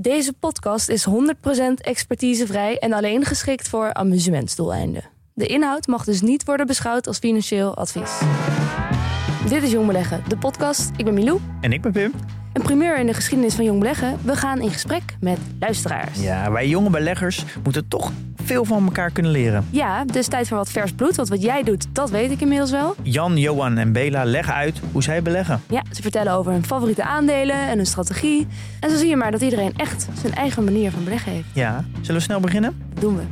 Deze podcast is 100% expertisevrij en alleen geschikt voor amusementsdoeleinden. De inhoud mag dus niet worden beschouwd als financieel advies. Dit is Jong Beleggen, de podcast. Ik ben Milou. En ik ben Pim. Een primeur in de geschiedenis van Jong Beleggen. We gaan in gesprek met luisteraars. Ja, wij jonge beleggers moeten toch veel van elkaar kunnen leren. Ja, dus tijd voor wat vers bloed. Want wat jij doet, dat weet ik inmiddels wel. Jan, Johan en Bela leggen uit hoe zij beleggen. Ja, ze vertellen over hun favoriete aandelen en hun strategie. En zo zie je maar dat iedereen echt zijn eigen manier van beleggen heeft. Ja, zullen we snel beginnen? Dat doen we.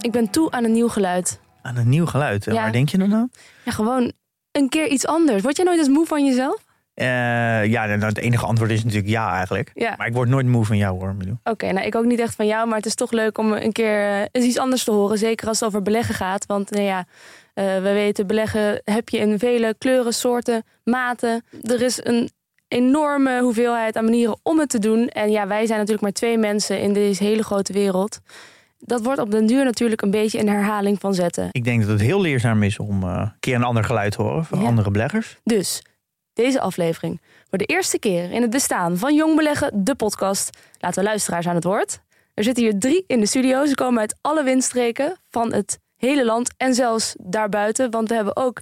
Ik ben toe aan een nieuw geluid. Aan een nieuw geluid. Ja. Waar denk je dan aan? Ja, gewoon een keer iets anders. Word jij nooit eens moe van jezelf? Eh, ja, nou, het enige antwoord is natuurlijk ja eigenlijk. Ja. Maar ik word nooit moe van jou hoor, Milou. Oké, nou ik ook niet echt van jou, maar het is toch leuk om een keer eh, eens iets anders te horen. Zeker als het over beleggen gaat. Want nou ja, eh, we weten, beleggen heb je in vele kleuren, soorten, maten. Er is een enorme hoeveelheid aan manieren om het te doen. En ja, wij zijn natuurlijk maar twee mensen in deze hele grote wereld. Dat wordt op den duur natuurlijk een beetje een herhaling van zetten. Ik denk dat het heel leerzaam is om eh, een keer een ander geluid te horen van Ja. andere beleggers. Dus deze aflevering voor de eerste keer in het bestaan van Jong Beleggen, de podcast, laten we luisteraars aan het woord. Er zitten hier drie in de studio. Ze komen uit alle windstreken van het hele land en zelfs daarbuiten. Want we hebben ook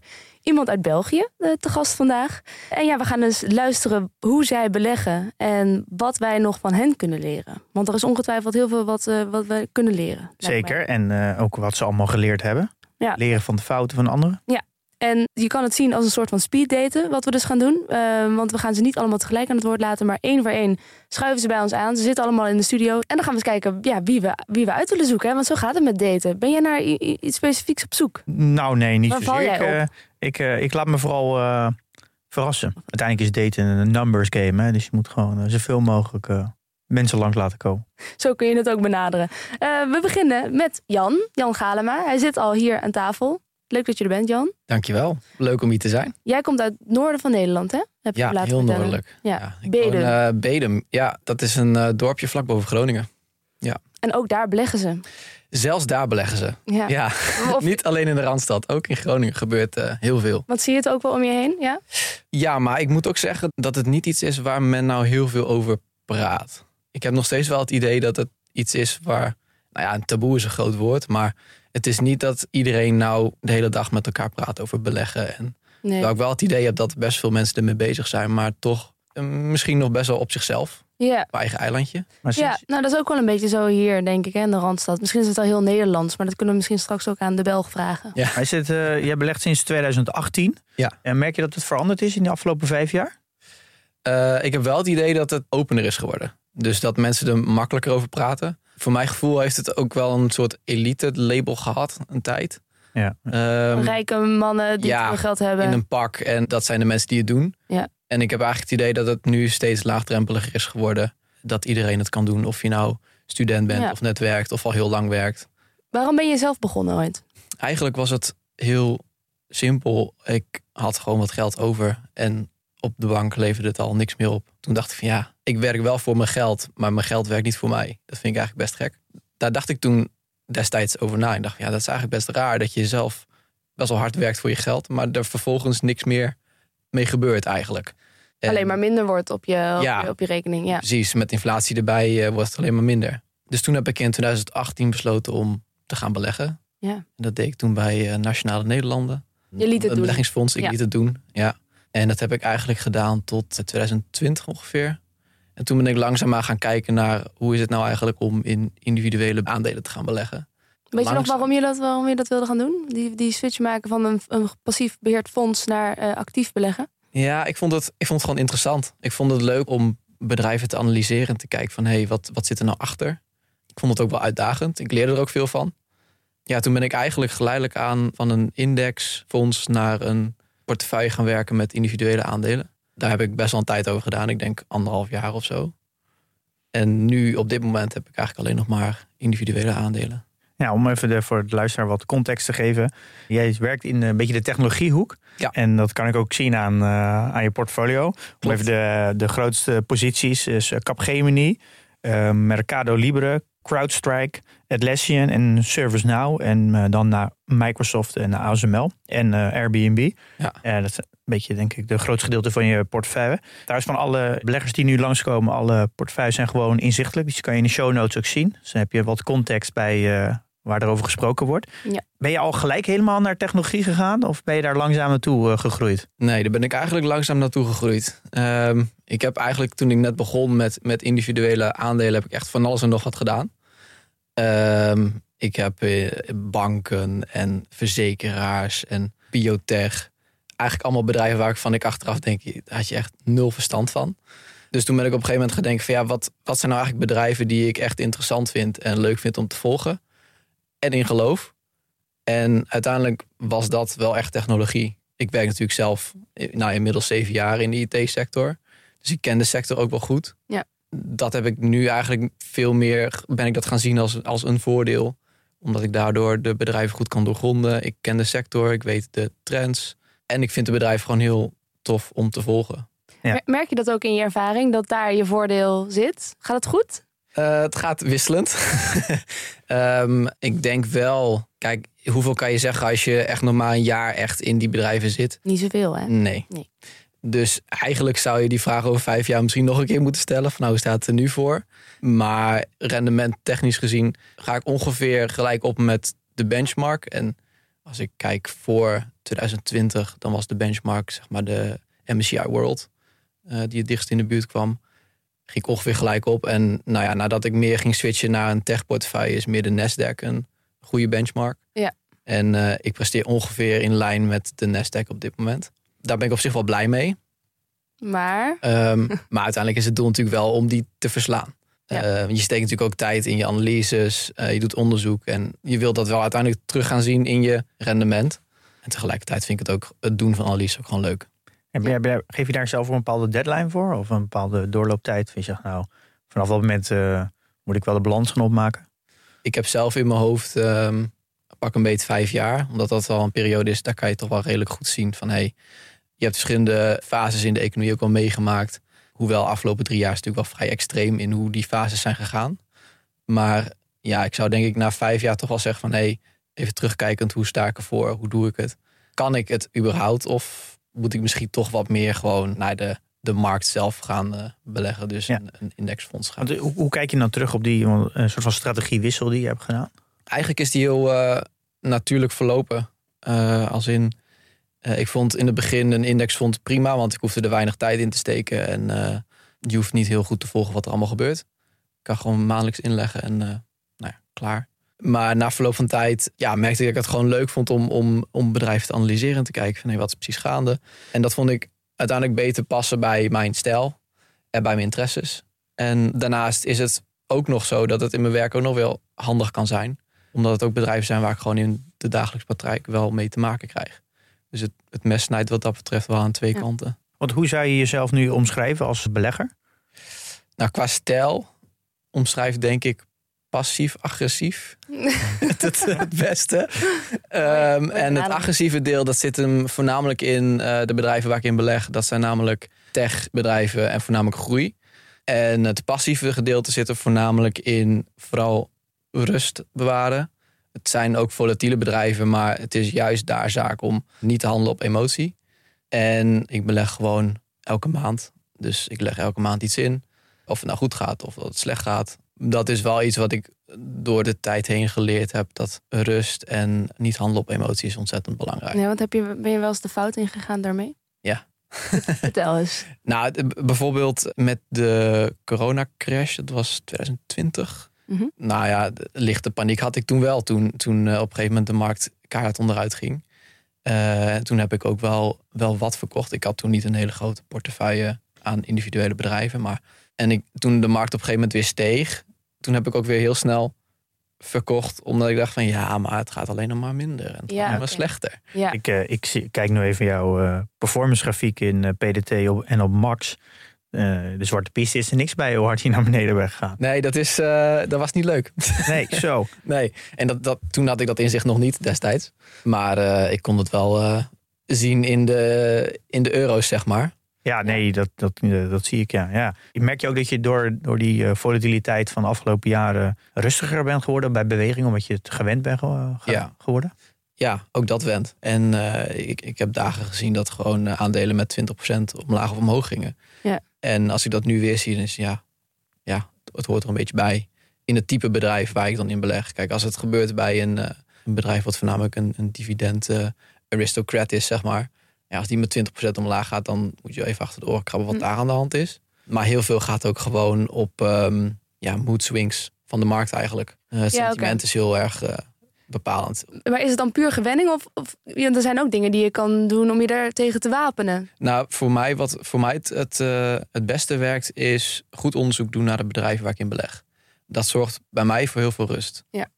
iemand uit België eh, te gast vandaag. En ja, we gaan dus luisteren hoe zij beleggen en wat wij nog van hen kunnen leren. Want er is ongetwijfeld heel veel wat, eh, wat we kunnen leren. Zeker. En eh, ook wat ze allemaal geleerd hebben. Ja. Leren van de fouten van anderen. En je kan het zien als een soort van speeddaten, wat we dus gaan doen. Eh, want we gaan ze niet allemaal tegelijk aan het woord laten, maar één voor één schuiven ze bij ons aan. Ze zitten allemaal in de studio. En dan gaan we eens kijken ja, wie, we, wie we uit willen zoeken. Hè? Want zo gaat het met daten. Ben jij naar iets specifieks op zoek? Nou nee, niet Waar val zozeer. jij ik, eh, ik laat me vooral eh, verrassen. Uiteindelijk is daten een numbers game. Hè? Dus je moet gewoon eh, zoveel mogelijk eh, mensen langs laten komen. Zo kun je het ook benaderen. Eh, we beginnen met Jan, Jan Galema. Hij zit al hier aan tafel. Leuk dat je er bent, Jan. Dankjewel. Leuk om hier te zijn. Jij komt uit het noorden van Nederland, hè? Heb je Ja, laten heel vertellen. noordelijk. Ja, ik Bedum. woon, Bedum. Ja, dat is een eh, dorpje vlak boven Groningen. En ook daar beleggen ze. Zelfs daar beleggen ze. Ja. Ja, Of- niet alleen in de Randstad. Ook in Groningen gebeurt eh, heel veel. Want zie je het ook wel om je heen? Ja? Ja, maar ik moet ook zeggen dat het niet iets is waar men nou heel veel over praat. Ik heb nog steeds wel het idee dat het iets is waar... Nou ja, een taboe is een groot woord. Maar het is niet dat iedereen nou de hele dag met elkaar praat over beleggen. En Nee. Ik wel het idee heb dat best veel mensen ermee bezig zijn. Maar toch eh, misschien nog best wel op zichzelf. Ja. Op eigen eilandje. Maar Ja, nou dat is ook wel een beetje zo hier, denk ik, hè, in de Randstad. Misschien is het al heel Nederlands, maar dat kunnen we misschien straks ook aan de Belg vragen. Ja. Hij zit, eh, jij belegt sinds 2018. Ja. En merk je dat het veranderd is in de afgelopen vijf jaar? Eh, ik heb wel het idee dat het opener is geworden. Dus dat mensen er makkelijker over praten. Voor mijn gevoel heeft het ook wel een soort elite label gehad, een tijd. Ja. Ehm, Rijke mannen die ja, veel geld hebben. in een pak. En dat zijn de mensen die het doen. Ja. En ik heb eigenlijk het idee dat het nu steeds laagdrempeliger is geworden. Dat iedereen het kan doen. Of je nou student bent Ja. of net werkt of al heel lang werkt. Waarom ben je zelf begonnen ooit? Eigenlijk was het heel simpel. Ik had gewoon wat geld over. En op de bank leverde het al niks meer op. Toen dacht ik van ja, ik werk wel voor mijn geld. Maar mijn geld werkt niet voor mij. Dat vind ik eigenlijk best gek. Daar dacht ik toen destijds over na. Ik dacht van ja, dat is eigenlijk best raar. Dat je zelf best wel hard werkt voor je geld. Maar er vervolgens niks meer mee gebeurt eigenlijk. En Alleen maar minder wordt op je, op, Ja. je, op je rekening. Ja. Precies, met inflatie erbij eh, wordt het alleen maar minder. Dus toen heb ik in 2018 besloten om te gaan beleggen. Ja. En dat deed ik toen bij eh, Nationale Nederlanden. Je liet het Een doen. beleggingsfonds, ik Ja. liet het doen. Ja. En dat heb ik eigenlijk gedaan tot 2020 ongeveer. En toen ben ik langzaamaan gaan kijken naar hoe is het nou eigenlijk om in individuele aandelen te gaan beleggen. Weet je nog waarom je dat, waarom je dat wilde gaan doen? Die, die switch maken van een, een passief beheerd fonds naar eh, actief beleggen? Ja, ik vond, het, ik vond het gewoon interessant. Ik vond het leuk om bedrijven te analyseren en te kijken van hé, hey, wat, wat zit er nou achter? Ik vond het ook wel uitdagend. Ik leerde er ook veel van. Ja, toen ben ik eigenlijk geleidelijk aan van een indexfonds naar een portefeuille gaan werken met individuele aandelen. Daar heb ik best wel een tijd over gedaan. Ik denk anderhalf jaar of zo. En nu op dit moment heb ik eigenlijk alleen nog maar individuele aandelen. Ja, om even de, voor de luisteraar wat context te geven. Jij werkt in een beetje de technologiehoek. Ja. En dat kan ik ook zien aan, eh, aan je portfolio. Om Klopt. even de, de grootste posities is eh, Capgemini, eh, Mercado Libre, CrowdStrike, Atlassian en ServiceNow. En eh, dan naar Microsoft en naar ASML en eh, Airbnb. Ja. Dat is een beetje, denk ik, de grootste gedeelte van je portefeuille. Trouwens, van alle beleggers die nu langskomen, alle portefeuilles zijn gewoon inzichtelijk. Dus die kan je in de show notes ook zien. Dus dan heb je wat context bij eh, waar erover gesproken wordt. Ja. Ben je al gelijk helemaal naar technologie gegaan? Of ben je daar langzaam naartoe eh, gegroeid? Nee, daar ben ik eigenlijk langzaam naartoe gegroeid. Ehm, ik heb eigenlijk toen ik net begon met, met individuele aandelen, heb ik echt van alles en nog wat gedaan. Ehm, ik heb eh, banken en verzekeraars en biotech. Eigenlijk allemaal bedrijven waar ik van ik achteraf denk, daar had je echt nul verstand van. Dus toen ben ik op een gegeven moment gedenkt van ja, wat, wat zijn nou eigenlijk bedrijven die ik echt interessant vind en leuk vind om te volgen? En in geloof. En uiteindelijk was dat wel echt technologie. Ik werk natuurlijk zelf eh, nou, inmiddels zeven jaar in de IT-sector. Dus ik ken de sector ook wel goed. Ja. Dat heb ik nu eigenlijk veel meer, ben ik dat gaan zien als, als een voordeel. Omdat ik daardoor de bedrijven goed kan doorgronden. Ik ken de sector, ik weet de trends. En ik vind de bedrijven gewoon heel tof om te volgen. Ja. Mer- Merk je dat ook in je ervaring, dat daar je voordeel zit? Gaat het goed? Eh, het gaat wisselend. Ehm, ik denk wel, kijk, hoeveel kan je zeggen als je echt nog maar een jaar echt in die bedrijven zit? Niet zoveel, hè? Nee. Nee. Dus eigenlijk zou je die vraag over vijf jaar misschien nog een keer moeten stellen. Van nou, hoe staat het er nu voor? Maar rendement technisch gezien ga ik ongeveer gelijk op met de benchmark. En als ik kijk voor 2020, dan was de benchmark zeg maar de MSCI World. eh, die het dichtst in de buurt kwam. Ging ik ongeveer gelijk op. En nou ja, nadat ik meer ging switchen naar een tech portefeuille, is meer de Nasdaq een goede benchmark. Ja. En eh, ik presteer ongeveer in lijn met de Nasdaq op dit moment. Daar ben ik op zich wel blij mee. Maar Ehm, maar uiteindelijk is het doel natuurlijk wel om die te verslaan. Ja. Eh, je steekt natuurlijk ook tijd in je analyses, eh, je doet onderzoek en je wilt dat wel uiteindelijk terug gaan zien in je rendement. En tegelijkertijd vind ik het ook het doen van analyse ook gewoon leuk. En geef je daar zelf een bepaalde deadline voor? Of een bepaalde doorlooptijd? Vind je zegt, nou, vanaf dat moment eh, moet ik wel de balans gaan opmaken? Ik heb zelf in mijn hoofd ehm, pak een beetje vijf jaar, omdat dat wel een periode is, daar kan je toch wel redelijk goed zien van hey, je hebt verschillende fases in de economie ook al meegemaakt. Hoewel afgelopen drie jaar is natuurlijk wel vrij extreem in hoe die fases zijn gegaan. Maar ja, ik zou denk ik na vijf jaar toch wel zeggen van hey, even terugkijkend, hoe sta ik ervoor? Hoe doe ik het? Kan ik het überhaupt? Of moet ik misschien toch wat meer gewoon naar de, de markt zelf gaan eh, beleggen? Dus Ja. een, een indexfonds gaan. Eh, hoe, hoe kijk je nou terug op die eh, een soort van strategiewissel die je hebt gedaan? eigenlijk is die heel natuurlijk verlopen. Als in, ik vond in het begin een indexfonds prima, want ik hoefde er weinig tijd in te steken. En je hoeft niet heel goed te volgen wat er allemaal gebeurt. Ik kan gewoon maandelijks inleggen en nou ja, klaar. Maar na verloop van tijd ja, merkte ik dat ik het gewoon leuk vond om, om, om bedrijven te analyseren en te kijken van hey, wat is precies gaande. En dat vond ik uiteindelijk beter passen bij mijn stijl en bij mijn interesses. En daarnaast is het ook nog zo dat het in mijn werk ook nog wel handig kan zijn omdat het ook bedrijven zijn waar ik gewoon in de dagelijkse praktijk wel mee te maken krijg. Dus het, het mes snijdt wat dat betreft wel aan twee Ja. kanten. Want hoe zou je jezelf nu omschrijven als belegger? Nou, qua stijl omschrijft denk ik passief-agressief het, het, het beste. Ehm, en het agressieve deel, dat zit hem voornamelijk in eh, de bedrijven waar ik in beleg. Dat zijn namelijk techbedrijven en voornamelijk groei. En het passieve gedeelte zit er voornamelijk in vooral rust bewaren. Het zijn ook volatiele bedrijven, maar het is juist daar zaak om niet te handelen op emotie. En ik beleg gewoon elke maand. Dus ik leg elke maand iets in. Of het nou goed gaat of dat het slecht gaat. Dat is wel iets wat ik door de tijd heen geleerd heb. Dat rust en niet handelen op emotie is ontzettend belangrijk. nee, want heb je, ben je wel eens de fout ingegaan daarmee? Ja. Vertel eens. Nou, bijvoorbeeld met de coronacrash, dat was 2020. Mhm. Nou ja, de lichte paniek had ik toen wel. Toen, toen eh, op een gegeven moment de markt kaart onderuit ging. Eh, en toen heb ik ook wel, wel wat verkocht. Ik had toen niet een hele grote portefeuille aan individuele bedrijven. Maar, en ik, toen de markt op een gegeven moment weer steeg, toen heb ik ook weer heel snel verkocht. Omdat ik dacht van ja, maar het gaat alleen nog maar minder. En het Ja, gaat alleen maar oké. slechter. Ja. Ik, eh, ik zie, kijk nu even jouw eh, performance grafiek in eh, PDT op, en op Max. Eh, de zwarte piste is er niks bij hoe hard je naar beneden bent gegaan. Nee, dat, is, eh, dat was niet leuk. Nee, zo. Nee, en dat, dat, toen had ik dat inzicht nog niet destijds. Maar eh, ik kon het wel eh, zien in de, in de euro's, zeg maar. Ja, nee, dat, dat, eh, dat zie ik, ja. ja. Merk je ook dat je door, door die eh, volatiliteit van de afgelopen jaren rustiger bent geworden bij beweging, omdat je het gewend bent ge- ge- Ja. geworden? Ja, ook dat went. En eh, ik, ik heb dagen gezien dat gewoon eh, aandelen met 20% omlaag of omhoog gingen. Ja. En als ik dat nu weer zie, dan is ja, ja, het hoort er een beetje bij. In het type bedrijf waar ik dan in beleg. Kijk, als het gebeurt bij een, eh, een bedrijf wat voornamelijk een, een dividend eh, aristocrat is, zeg maar. Ja, als die met 20% omlaag gaat, dan moet je even achter de oren krabben wat Hm. daar aan de hand is. Maar heel veel gaat ook gewoon op ehm, ja, mood swings van de markt eigenlijk. Eh, het Ja, sentiment is heel erg eh, bepalend. Maar is het dan puur gewenning? Of, of ja, er zijn ook dingen die je kan doen om je daar tegen te wapenen. Nou, voor mij, wat voor mij het, het, eh, het beste werkt, is goed onderzoek doen naar de bedrijven waar ik in beleg. Dat zorgt bij mij voor heel veel rust. Ja.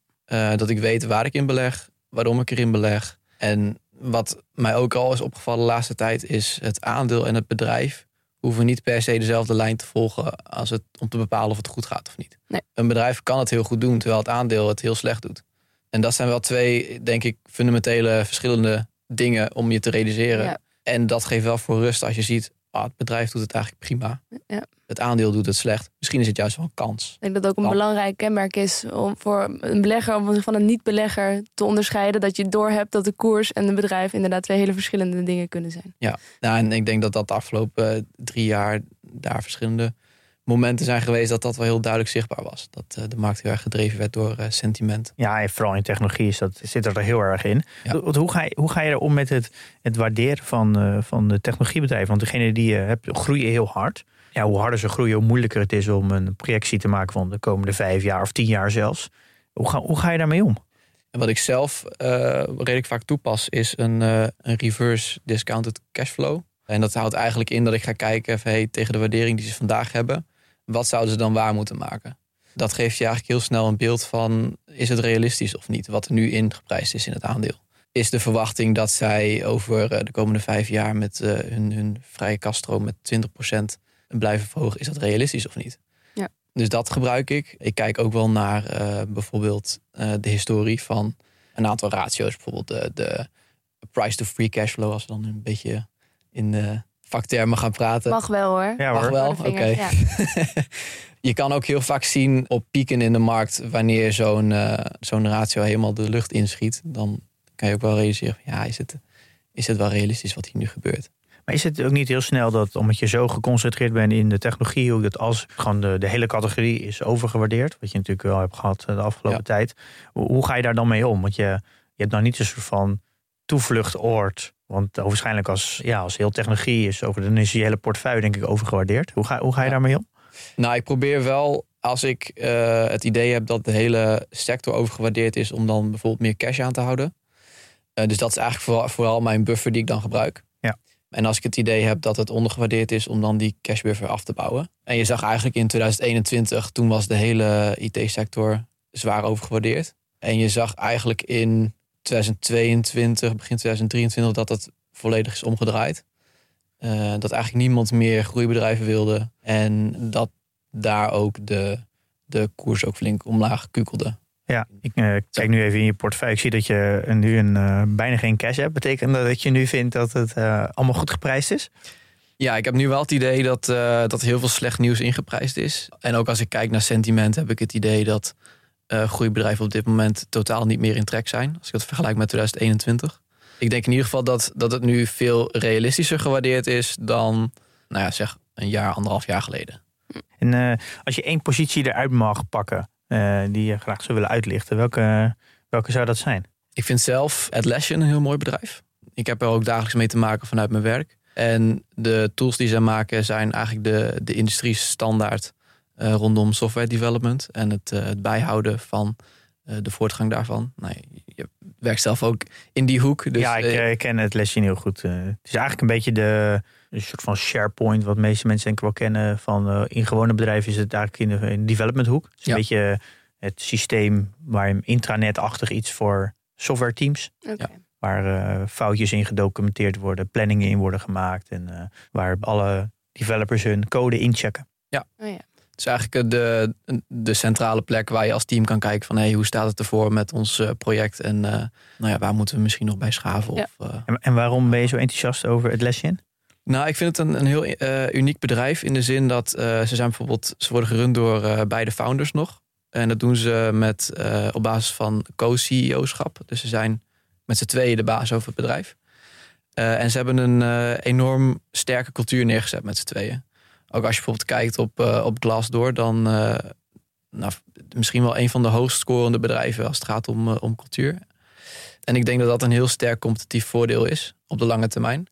Dat ik weet waar ik in beleg, waarom ik erin beleg. En wat mij ook al is opgevallen de laatste tijd, is het aandeel en het bedrijf hoeven niet per se dezelfde lijn te volgen als het, om te bepalen of het goed gaat of niet. Nee. Een bedrijf kan het heel goed doen, terwijl het aandeel het heel slecht doet. En dat zijn wel twee, denk ik, fundamentele verschillende dingen om je te realiseren. Ja. En dat geeft wel voor rust als je ziet, ah, het bedrijf doet het eigenlijk prima. Ja. Het aandeel doet het slecht. Misschien is het juist wel een kans. Ik denk dat het ook een belangrijk kenmerk is om voor een belegger om van een niet-belegger te onderscheiden. Dat je doorhebt dat de koers en het bedrijf inderdaad twee hele verschillende dingen kunnen zijn. Ja, nou, en ik denk dat dat de afgelopen eh, drie jaar daar verschillende momenten zijn geweest dat dat wel heel duidelijk zichtbaar was. Dat eh, de markt heel erg gedreven werd door eh, sentiment. Ja, en vooral in technologie is dat, zit er heel erg in. Ja. Want Hoe, ga je, hoe ga je er om met het, het waarderen van, eh, van de technologiebedrijven? Want degene die je hebt, groeien heel hard. Ja, hoe harder ze groeien, hoe moeilijker het is om een projectie te maken van de komende vijf jaar of tien jaar zelfs. Hoe ga, hoe ga je daarmee om? En wat ik zelf eh, redelijk vaak toepas, is een, eh, een reverse discounted cashflow. En dat houdt eigenlijk in dat ik ga kijken van, hey, tegen de waardering die ze vandaag hebben, wat zouden ze dan waar moeten maken? Dat geeft je eigenlijk heel snel een beeld van, is het realistisch of niet, wat er nu ingeprijsd is in het aandeel? Is de verwachting dat zij over eh, de komende vijf jaar met hun, hun vrije kaststroom met 20% blijven verhogen, is dat realistisch of niet? Ja. Dus dat gebruik ik. Ik kijk ook wel naar eh, bijvoorbeeld eh, de historie van een aantal ratio's. Bijvoorbeeld de, de price to free cash flow, als we dan een beetje in de vaktermen gaan praten. Mag wel hoor. Ja Mag hoor. wel, oké. ja. je kan ook heel vaak zien op pieken in de markt wanneer zo'n eh, zo'n ratio helemaal de lucht inschiet. Dan kan je ook wel realiseren, van, ja, is het, is het wel realistisch wat hier nu gebeurt? Maar is het ook niet heel snel dat, omdat je zo geconcentreerd bent in de technologie, dat als gewoon de, de hele categorie is overgewaardeerd, wat je natuurlijk wel hebt gehad eh, de afgelopen Ja. tijd, hoe, ga je daar dan mee om? Want je, je hebt nou niet een soort van toevluchtoord. Want waarschijnlijk als, ja, als heel technologie is, over, dan is je hele portefeuille denk ik overgewaardeerd. Hoe ga, hoe ga je Ja. daarmee om? Nou, ik probeer wel, als ik eh, het idee heb dat de hele sector overgewaardeerd is, om dan bijvoorbeeld meer cash aan te houden. Eh, dus dat is eigenlijk vooral, vooral mijn buffer die ik dan gebruik. En als ik het idee heb dat het ondergewaardeerd is, om dan die cash buffer af te bouwen. En je zag eigenlijk in 2021, toen was de hele IT-sector zwaar overgewaardeerd. En je zag eigenlijk in 2022, begin 2023, dat het volledig is omgedraaid. Eh, dat eigenlijk niemand meer groeibedrijven wilde. En dat daar ook de, de koers ook flink omlaag kukelde. Ja, ik eh, kijk nu even in je portefeuille. Ik zie dat je nu een, eh, bijna geen cash hebt. Betekent dat dat je nu vindt dat het eh, allemaal goed geprijsd is? Ja, ik heb nu wel het idee dat, dat heel veel slecht nieuws ingeprijsd is. En ook als ik kijk naar sentiment, heb ik het idee dat groeibedrijven op dit moment totaal niet meer in trek zijn. Als ik dat vergelijk met 2021. Ik denk in ieder geval dat, dat het nu veel realistischer gewaardeerd is dan, nou ja, zeg een jaar, anderhalf jaar geleden. En als je één positie eruit mag pakken die je graag zou willen uitlichten, welke, welke zou dat zijn? Ik vind zelf Atlassian een heel mooi bedrijf. Ik heb er ook dagelijks mee te maken vanuit mijn werk. En de tools die zij maken zijn eigenlijk de, de industrie standaard eh, rondom software development. En het, eh, het bijhouden van eh, de voortgang daarvan. Werkt zelf ook in die hoek. Dus, ja, ik, eh, eh, ken het lesje heel goed. Eh, het is eigenlijk een beetje de een soort van SharePoint, wat de meeste mensen denk ik wel kennen. Van, eh, in gewone bedrijven is het eigenlijk in de, in de development hoek. Het is Ja. een beetje het systeem waar je intranet-achtig iets voor software teams. Oké. Waar eh, foutjes in gedocumenteerd worden, planningen in worden gemaakt. En eh, waar alle developers hun code inchecken. Oh, ja. Het is eigenlijk de, de centrale plek waar je als team kan kijken van hey, hoe staat het ervoor met ons eh, project en eh, nou ja, waar moeten we misschien nog bij schaven. Ja. Of, eh, En, en waarom ben je zo enthousiast over het lesje? Nou, ik vind het een, een heel eh, uniek bedrijf in de zin dat eh, ze zijn bijvoorbeeld, ze worden gerund door eh, beide founders nog. En dat doen ze met, eh, op basis van co-CEOschap. Dus ze zijn met z'n tweeën de baas over het bedrijf. Eh, en ze hebben een eh, enorm sterke cultuur neergezet met z'n tweeën. Ook als je bijvoorbeeld kijkt op, eh, op Glassdoor, dan eh, nou, misschien wel een van de hoogst scorende bedrijven als het gaat om, eh, om cultuur. En ik denk dat dat een heel sterk competitief voordeel is op de lange termijn.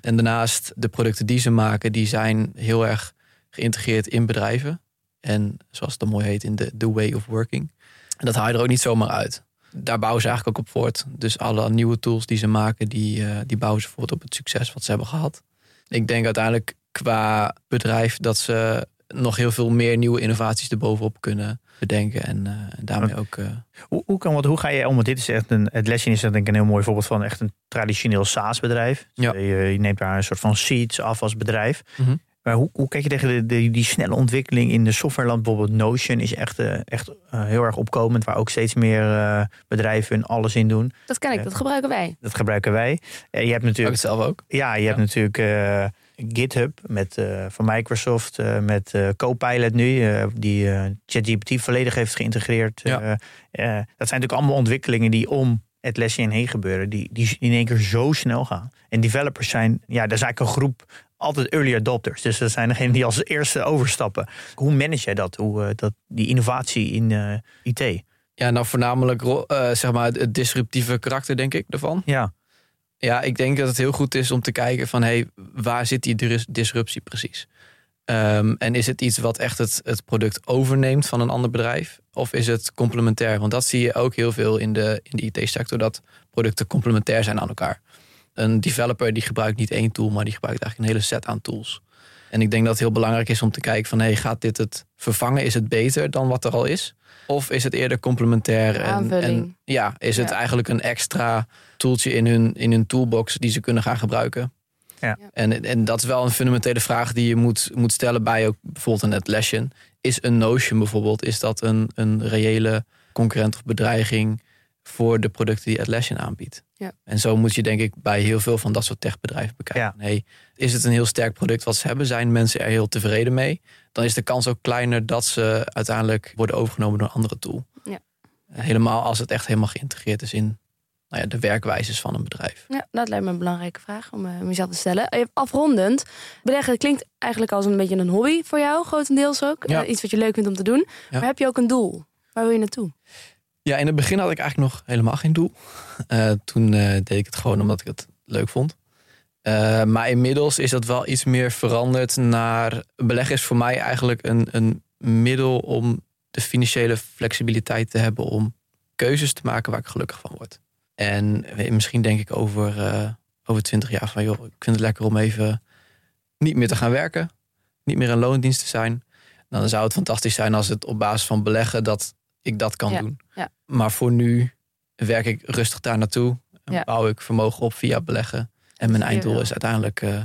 En daarnaast de producten die ze maken, die zijn heel erg geïntegreerd in bedrijven. En zoals het dan mooi heet, in de, the way of working. En dat haal je er ook niet zomaar uit. Daar bouwen ze eigenlijk ook op voort. Dus alle nieuwe tools die ze maken, die, die bouwen ze voort op het succes wat ze hebben gehad. Ik denk uiteindelijk qua bedrijf dat ze nog heel veel meer nieuwe innovaties erbovenop kunnen bedenken. En, eh, en daarmee ook. eh, Hoe, hoe, kan, wat, hoe ga je om? Want dit is echt een, het lesje is denk ik een heel mooi voorbeeld van echt een traditioneel SaaS-bedrijf. Ja. Je, je neemt daar een soort van seeds af als bedrijf. Mhm. Maar hoe, hoe kijk je tegen de, de- die snelle ontwikkeling in de softwareland? Bijvoorbeeld Notion is echt, eh, echt heel erg opkomend, waar ook steeds meer eh, bedrijven hun alles in doen. Dat ken ik, dat gebruiken wij. Dat gebruiken wij. Je hebt ook natuurlijk, het zelf ook. ja, je hebt natuurlijk eh, GitHub met, eh, van Microsoft eh, met eh, Copilot nu, die ChatGPT volledig heeft geïntegreerd. Ja. Dat zijn natuurlijk allemaal ontwikkelingen die om het lesje heen gebeuren, die, die in één keer zo snel gaan. En developers zijn, ja, dat is eigenlijk een groep altijd early adopters. Dus dat zijn degenen die als eerste overstappen. Hoe manage jij dat? Hoe, dat die innovatie in IT? Ja, nou voornamelijk zeg maar het- het disruptieve karakter, denk ik, daarvan. Ja, Ja, ik denk dat het heel goed is om te kijken van... hey, waar zit die dis- disruptie precies? Ehm, en is het iets wat echt het, het product overneemt van een ander bedrijf? Of is het complementair? Want dat zie je ook heel veel in de, in de IT-sector... dat producten complementair zijn aan elkaar. Een developer die gebruikt niet één tool... maar die gebruikt eigenlijk een hele set aan tools. En ik denk dat het heel belangrijk is om te kijken van... hey, gaat dit het vervangen? Is het beter dan wat er al is? Of is het eerder complementair? En, en ja, is het Ja. eigenlijk een extra tooltje in hun, in hun toolbox die ze kunnen gaan gebruiken? Ja. En, en dat is wel een fundamentele vraag die je moet, moet stellen bij ook bijvoorbeeld een Atlassian. Is een Notion bijvoorbeeld, is dat een, een reële concurrent of bedreiging voor de producten die Atlassian aanbiedt? Ja. En zo moet je denk ik bij heel veel van dat soort techbedrijven bekijken. Hey, is het een heel sterk product wat ze hebben? Zijn mensen er heel tevreden mee? Dan is de kans ook kleiner dat ze uiteindelijk worden overgenomen door een andere tool. Ja. Helemaal als het echt helemaal geïntegreerd is in nou ja, de werkwijzes van een bedrijf. Ja, dat lijkt me een belangrijke vraag om, eh, jezelf te stellen. Eh, Afrondend, beleggen klinkt eigenlijk als een beetje een hobby voor jou, grotendeels ook. Ja. Eh, iets wat je leuk vindt om te doen. Maar heb je ook een doel? Waar wil je naartoe? Ja, in het begin had ik eigenlijk nog helemaal geen doel. Eh, toen eh, deed ik het gewoon omdat ik het leuk vond. Eh, maar inmiddels is dat wel iets meer veranderd naar... Beleggen is voor mij eigenlijk een, een middel om de financiële flexibiliteit te hebben... om keuzes te maken waar ik gelukkig van word. En misschien denk ik over, eh, over 20 jaar van... joh, ik vind het lekker om even niet meer te gaan werken. Niet meer een loondienst te zijn. Dan zou het fantastisch zijn als het op basis van beleggen... dat ik dat kan Ja, doen. ja. Maar voor nu werk ik rustig daar naartoe. En Ja. bouw ik vermogen op via beleggen. En mijn einddoel is uiteindelijk eh,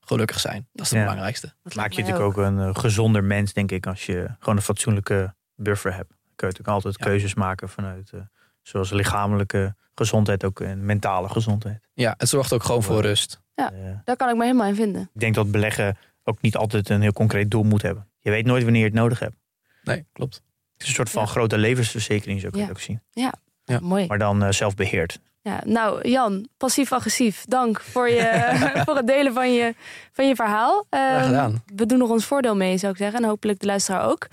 gelukkig zijn. Dat is het Ja. belangrijkste. Dat maak je natuurlijk ook een eh, gezonder mens, denk ik, als je gewoon een fatsoenlijke buffer hebt. Dan kun je natuurlijk altijd Ja. keuzes maken vanuit, eh, zoals lichamelijke gezondheid, ook en mentale gezondheid. Ja, het zorgt ook gewoon voor rust. Ja. Daar kan ik me helemaal in vinden. ik denk dat beleggen ook niet altijd een heel concreet doel moet hebben. Je weet nooit wanneer je het nodig hebt. Nee, klopt. Het is een soort van Ja. grote levensverzekering, zo kun je Ja. het ook zien. Ja. Mooi. Maar dan eh, zelfbeheerd. Ja, nou, Jan, passief-agressief, dank voor, je, voor het delen van je, van je verhaal. Gedaan. we doen nog ons voordeel mee, zou ik zeggen. En hopelijk de luisteraar ook.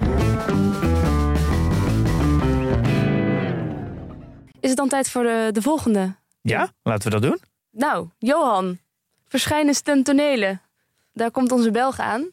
Is het dan tijd voor de, de volgende? Ja, laten we dat doen. Nou, Johan, verschijnen ten. Daar komt onze Belg aan.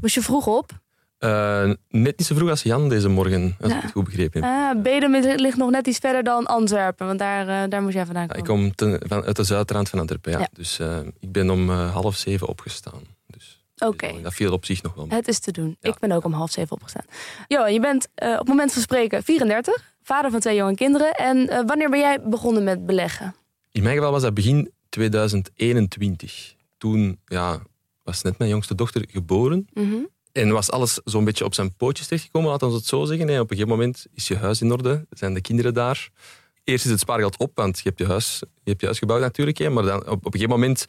Moest je vroeg op? Eh, net niet zo vroeg als Jan deze morgen, als Ja. ik het goed begrepen heb. Ah, Bedum ligt nog net iets verder dan Antwerpen, want daar, eh, daar moest jij vandaan komen. ik kom ten- van, uit de zuidrand van Antwerpen, ja. Ja. Dus eh, ik ben om half zeven opgestaan. Dus, Oké. dus dat viel op zich nog wel. mee. Het is te doen. Ja. Ik ben ook om half zeven opgestaan. Johan, je bent op het moment van spreken 34, vader van twee jonge kinderen. En wanneer ben jij begonnen met beleggen? In mijn geval was dat begin 2021. Toen ja, was net mijn jongste dochter geboren. Mhm. En was alles zo'n beetje op zijn pootjes terechtgekomen, laten we het zo zeggen. En op een gegeven moment is je huis in orde, zijn de kinderen daar. Eerst is het spaargeld op, want je hebt je huis, je hebt je huis gebouwd natuurlijk. hè. Maar dan, op, op een gegeven moment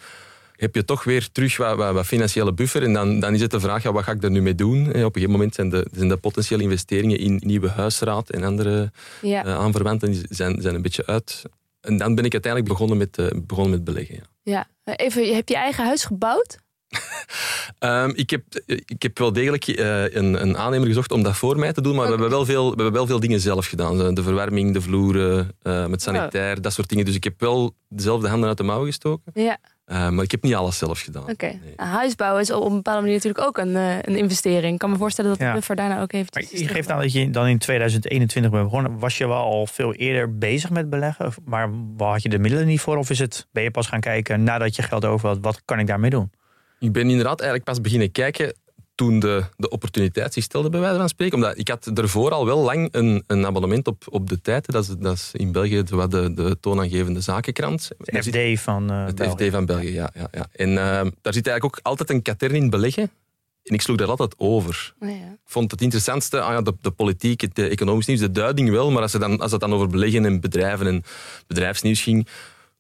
heb je toch weer terug wat, wat, wat financiële buffer. En dan, dan is het de vraag, ja, wat ga ik er nu mee doen? En op een gegeven moment zijn de, zijn de potentiële investeringen in nieuwe huisraad en andere Ja. eh, aanverwanten zijn, zijn een beetje uit. En dan ben ik uiteindelijk begonnen met, eh, begonnen met beleggen. Ja. ja. Even, je hebt je eigen huis gebouwd? Ehm, ik, heb, ik heb wel degelijk eh, een, een aannemer gezocht om dat voor mij te doen, maar we, hebben wel veel, we hebben wel veel dingen zelf gedaan. De verwarming, de vloeren, eh, met sanitair, dat soort dingen. Dus ik heb wel dezelfde handen uit de mouwen gestoken. Ja, Eh, maar ik heb niet alles zelf gedaan. oké. Nee. Nou, Huisbouwen is op een bepaalde manier natuurlijk ook een, een investering. Ik kan me voorstellen dat de Ja. buffer daarna ook heeft. Maar je geeft aan dat je dan in 2021 bent begonnen. Was je wel al veel eerder bezig met beleggen? Maar had je de middelen niet voor? Of is het, ben je pas gaan kijken nadat je geld over had? Wat kan ik daarmee doen? Ik ben inderdaad eigenlijk pas beginnen kijken toen de, de opportuniteit zich stelde, bij wijze van spreken. Omdat ik had ervoor al wel lang een, een abonnement op, op de tijd. Dat is, dat is in België de, wat de, de toonaangevende zakenkrant. De FD van eh Het België. FD van België, ja. ja, ja. En eh, daar zit eigenlijk ook altijd een katern in beleggen. En ik sloeg daar altijd over. Oh, ja. Ik vond het interessantste, ah ja, de, de politiek, het economisch nieuws, de duiding wel. Maar als, het dan, als het dan over beleggen en bedrijven en bedrijfsnieuws ging,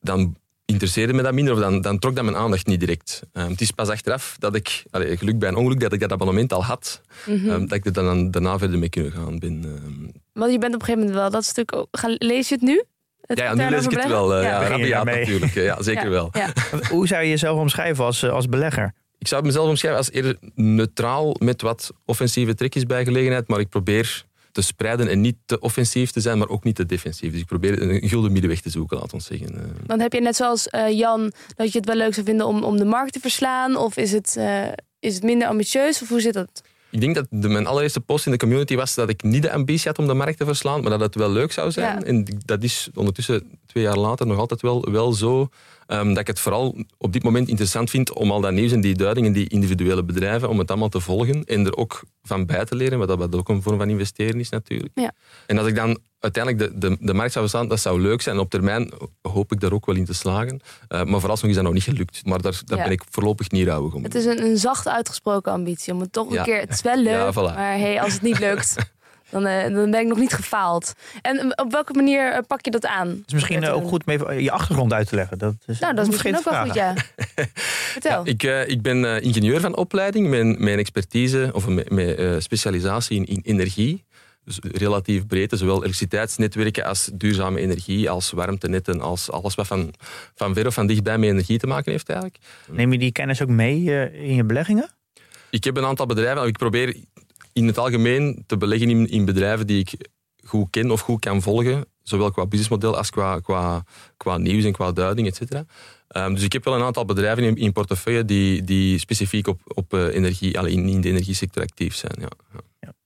dan interesseerde me dat minder of dan, dan trok dat mijn aandacht niet direct. Eh, het is pas achteraf dat ik, allee, geluk bij een ongeluk, dat ik dat abonnement al had. Mhm. eh, dat ik er dan daarna verder mee kunnen gaan ben. eh. Want je bent op een gegeven moment wel dat stuk ook... Lees je het nu? Het ja, nu lees ik het wel. eh, Ja. ja, rabiaat natuurlijk. Ja, zeker Ja, wel. Ja. Hoe zou je jezelf omschrijven als, eh, als belegger? Ik zou mezelf omschrijven als eerder neutraal met wat offensieve trekjes bij gelegenheid, maar ik probeer te spreiden en niet te offensief te zijn, maar ook niet te defensief. Dus ik probeer een gulden middenweg te zoeken, laat ons zeggen. Eh, Want heb je net zoals eh, Jan dat je het wel leuk zou vinden om, om de markt te verslaan? Of is het, eh, is het minder ambitieus? Of hoe zit dat? Ik denk dat de, mijn allereerste post in de community was dat ik niet de ambitie had om de markt te verslaan, maar dat het wel leuk zou zijn. Ja. En dat is ondertussen, twee jaar later, nog altijd wel, wel zo. ehm, dat ik het vooral op dit moment interessant vind om al dat nieuws en die duidingen, die individuele bedrijven, om het allemaal te volgen en er ook van bij te leren, wat dat wat ook een vorm van investeren is natuurlijk. Ja. En als ik dan uiteindelijk de, de, de markt zou verslaan, dat zou leuk zijn. En op termijn hoop ik daar ook wel in te slagen. Eh, maar vooralsnog is dat nog niet gelukt. Maar daar, daar Ja. ben ik voorlopig niet rouwig om. Het is een, een zacht uitgesproken ambitie om het toch een Ja. keer... Het is wel leuk, Ja, voilà. maar hey, als het niet lukt, dan, eh, dan ben ik nog niet gefaald. En eh, op welke manier eh, pak je dat aan? Het is misschien ook goed om even je achtergrond uit te leggen. Dat is, Nou, dat is misschien ook wel goed, ja. Vertel. Ik, eh, ik ben ingenieur van opleiding. Mijn, mijn expertise, of mijn, eh, specialisatie in, in energie. Dus relatief breed, zowel elektriciteitsnetwerken als duurzame energie, als warmtenetten, als alles wat van, van ver of van dichtbij met energie te maken heeft eigenlijk. Neem je die kennis ook mee in je beleggingen? Ik heb een aantal bedrijven, ik probeer in het algemeen te beleggen in, in bedrijven die ik goed ken of goed kan volgen. Zowel qua businessmodel als qua, qua, qua nieuws en qua duiding, et cetera. Ehm, dus ik heb wel een aantal bedrijven in, portefeuille die, die specifiek op, op eh, energie, in, in de energiesector actief zijn. Ja.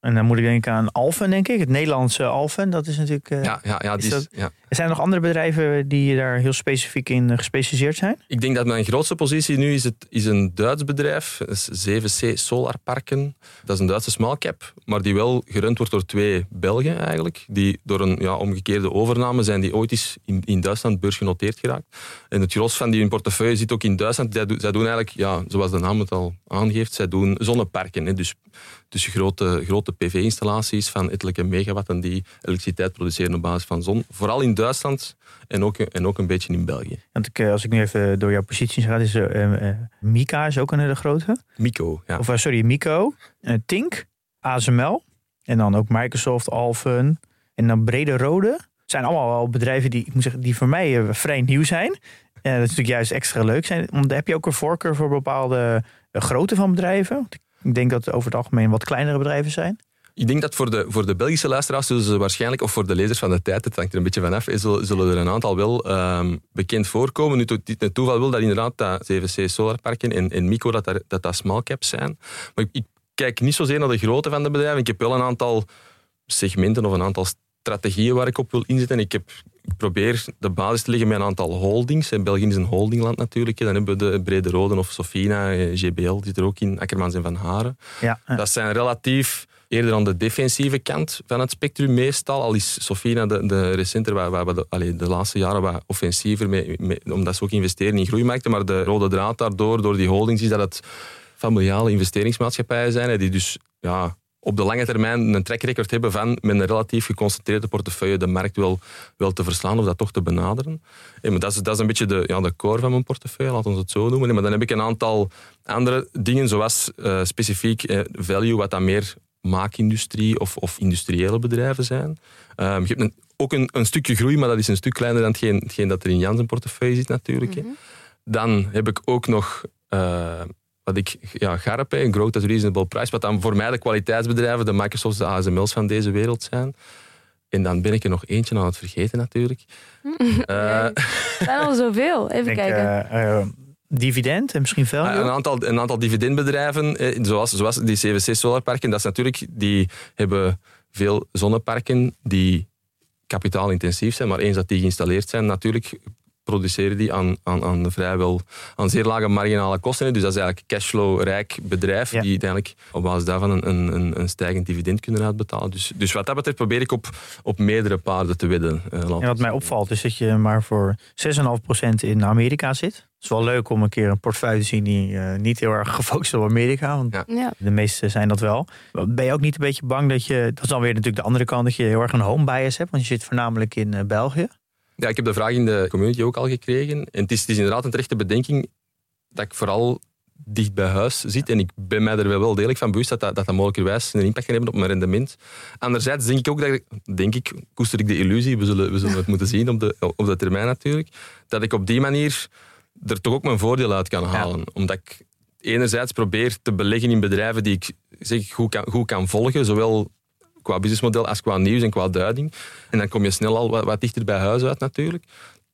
En dan moet ik denken aan Alphen, denk ik. Het Nederlandse Alphen. Dat is natuurlijk. eh, ja, ja, ja, Is die is- dat- ja. Zijn er nog andere bedrijven die daar heel specifiek in eh, gespecialiseerd zijn? Ik denk dat mijn grootste positie nu is, het, is een Duits bedrijf. Is 7C Solarparken. Dat is een Duitse small cap, maar die wel gerund wordt door twee Belgen eigenlijk. Die door een ja, omgekeerde overname zijn die ooit eens in, in Duitsland beursgenoteerd geraakt. En het gros van die in portefeuille zit ook in Duitsland. Zij, doen- zij doen eigenlijk, ja, zoals de naam het al aangeeft, zij doen zonneparken. Hè. Dus, dus grote, grote PV-installaties van ettelijke megawatten die elektriciteit produceren op basis van zon. Vooral in Duitsland en ook, en ook een beetje in België. Want ik, eh, als ik nu even door jouw posities ga, is eh, eh, Mika is ook een hele grote. Mico, ja. Of sorry, Mico. Tink, ASML. En dan ook Microsoft, Alphen. En dan Brede Rode. Het zijn allemaal wel bedrijven die, ik moet zeggen, die voor mij vrij nieuw zijn. En dat is natuurlijk juist extra leuk zijn. Want heb je ook een voorkeur voor bepaalde grootte van bedrijven? Ik denk dat het over het algemeen wat kleinere bedrijven zijn. Ik denk dat voor de, voor de Belgische luisteraars zullen ze waarschijnlijk, of voor de lezers van de tijd, het hangt er een beetje vanaf, eh, zullen, zullen er een aantal wel ehm, bekend voorkomen. Nu, dit- het toeval wil dat inderdaad dat 7C Solarparken en, en Mico dat, daar- dat dat small caps zijn. Maar ik, ik kijk niet zozeer naar de grootte van de bedrijven. Ik heb wel een aantal segmenten of een aantal strategieën waar ik op wil inzetten. Ik, heb, ik probeer de basis te leggen met een aantal holdings. En België is een holdingland natuurlijk. Dan hebben we de Brede Roden of Sofina, eh, GBL zit er ook in, Akkermans en Van Haren. Ja, ja. Dat zijn relatief eerder aan de defensieve kant van het spectrum meestal. Al is Sofina de, de recenter, waar, waar we de, allee, de laatste jaren wat offensiever, mee, mee- omdat ze ook investeren in groeimarkten. Maar de rode draad daardoor, door die holdings, is dat het familiale investeringsmaatschappijen zijn. Die dus ja, op de lange termijn een track record hebben van met een relatief geconcentreerde portefeuille de markt wel, wel te verslaan of dat toch te benaderen. Maar dat, is, dat is een beetje de, ja, de core van mijn portefeuille, laten we het zo noemen. Maar dan heb ik een aantal andere dingen, zoals eh, specifiek eh, value, wat dan meer maakindustrie of, of industriële bedrijven zijn. Ehm, je hebt een, ook een, een stukje groei, maar dat is een stuk kleiner dan hetgeen, hetgeen dat er in Jans portefeuille zit natuurlijk. hè. Dan heb ik ook nog eh, wat ik ja, GARP, hè, een Growth at Reasonable Price, wat dan voor mij de kwaliteitsbedrijven, de Microsofts, de ASML's van deze wereld zijn. En dan ben ik er nog eentje aan het vergeten natuurlijk. Eh, Er zijn al zoveel. Even denk, kijken. eh, eh, dividend en misschien value. Ah, een, aantal, een aantal dividendbedrijven, eh, zoals, zoals die CVC Solarparken, dat is natuurlijk, die hebben veel zonneparken die kapitaalintensief zijn, maar eens dat die geïnstalleerd zijn, natuurlijk produceren die aan, aan, aan vrijwel aan zeer lage marginale kosten. Dus dat is eigenlijk een cashflow-rijk bedrijf Ja. die uiteindelijk op basis daarvan een, een, een, een stijgend dividend kunnen uitbetalen. Dus, dus wat dat betreft probeer ik op, op meerdere paarden te wedden. eh, En wat mij opvalt is dat je maar voor 6,5% in Amerika zit. Het is wel leuk om een keer een portefeuille te zien die eh, niet heel erg gefocust is op Amerika. Want Ja. Ja. de meeste zijn dat wel. Ben je ook niet een beetje bang dat je, dat is dan weer natuurlijk de andere kant, dat je heel erg een home bias hebt? Want je zit voornamelijk in eh, België. Ja, ik heb de vraag in de community ook al gekregen. En het is, het is inderdaad een terechte bedenking dat ik vooral dicht bij huis zit. En ik ben mij er wel wel degelijk van bewust dat dat, dat, dat mogelijkerwijs een impact kan hebben op mijn rendement. Anderzijds denk ik ook dat ik, denk ik, koester ik de illusie, we zullen, we zullen het moeten zien op de, op de termijn natuurlijk, dat ik op die manier er toch ook mijn voordeel uit kan halen. Omdat ik enerzijds probeer te beleggen in bedrijven die ik zeg, goed, kan, goed kan volgen, zowel qua businessmodel als qua nieuws en qua duiding. En dan kom je snel al wat, wat dichter bij huis uit natuurlijk.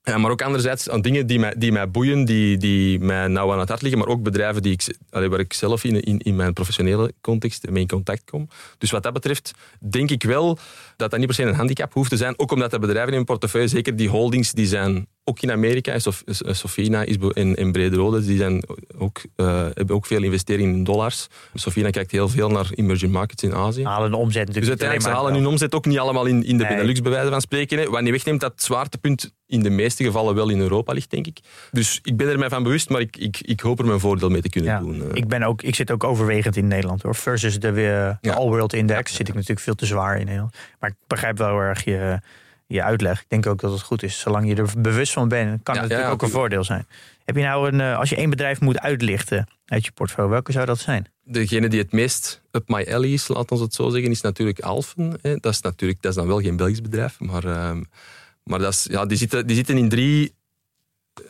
Ja, maar ook anderzijds aan dingen die mij, die mij boeien, die, die mij nauw aan het hart liggen, maar ook bedrijven die ik, waar ik zelf in, in, in mijn professionele context mee in contact kom. Dus wat dat betreft denk ik wel dat dat niet per se een handicap hoeft te zijn. Ook omdat de bedrijven in mijn portefeuille, zeker die holdings, die zijn ook in Amerika. Sof, Sofina is be- en, en Brede Rode, die zijn ook, eh, hebben ook veel investeringen in dollars. Sofina kijkt heel veel naar emerging markets in Azië. Halen de omzet Dus natuurlijk uiteindelijk, ze halen hun omzet ook niet allemaal in, in de Nee. Benelux, bij wijze van spreken. Hè. Wat niet wegneemt dat zwaartepunt in de meeste gevallen wel in Europa ligt, denk ik. Dus ik ben er mij van bewust, maar ik, ik, ik hoop er mijn voordeel mee te kunnen Ja, doen. eh. ik, ben ook, ik zit ook overwegend in Nederland hoor. Versus de, eh, de Ja. All World Index zit ik natuurlijk veel te zwaar in Nederland. Maar ik begrijp wel heel erg je, je uitleg. Ik denk ook dat het goed is. Zolang je er bewust van bent, kan Ja, het natuurlijk ja, ook een voordeel zijn. Heb je nou een, eh, als je één bedrijf moet uitlichten uit je portfolio, welke zou dat zijn? Degene die het meest up my alley is, laat ons het zo zeggen, is natuurlijk Alphen. Dat, is natuurlijk, dat is dan wel geen Belgisch bedrijf, maar, ehm, maar dat is, ja, die, zitten, die zitten in drie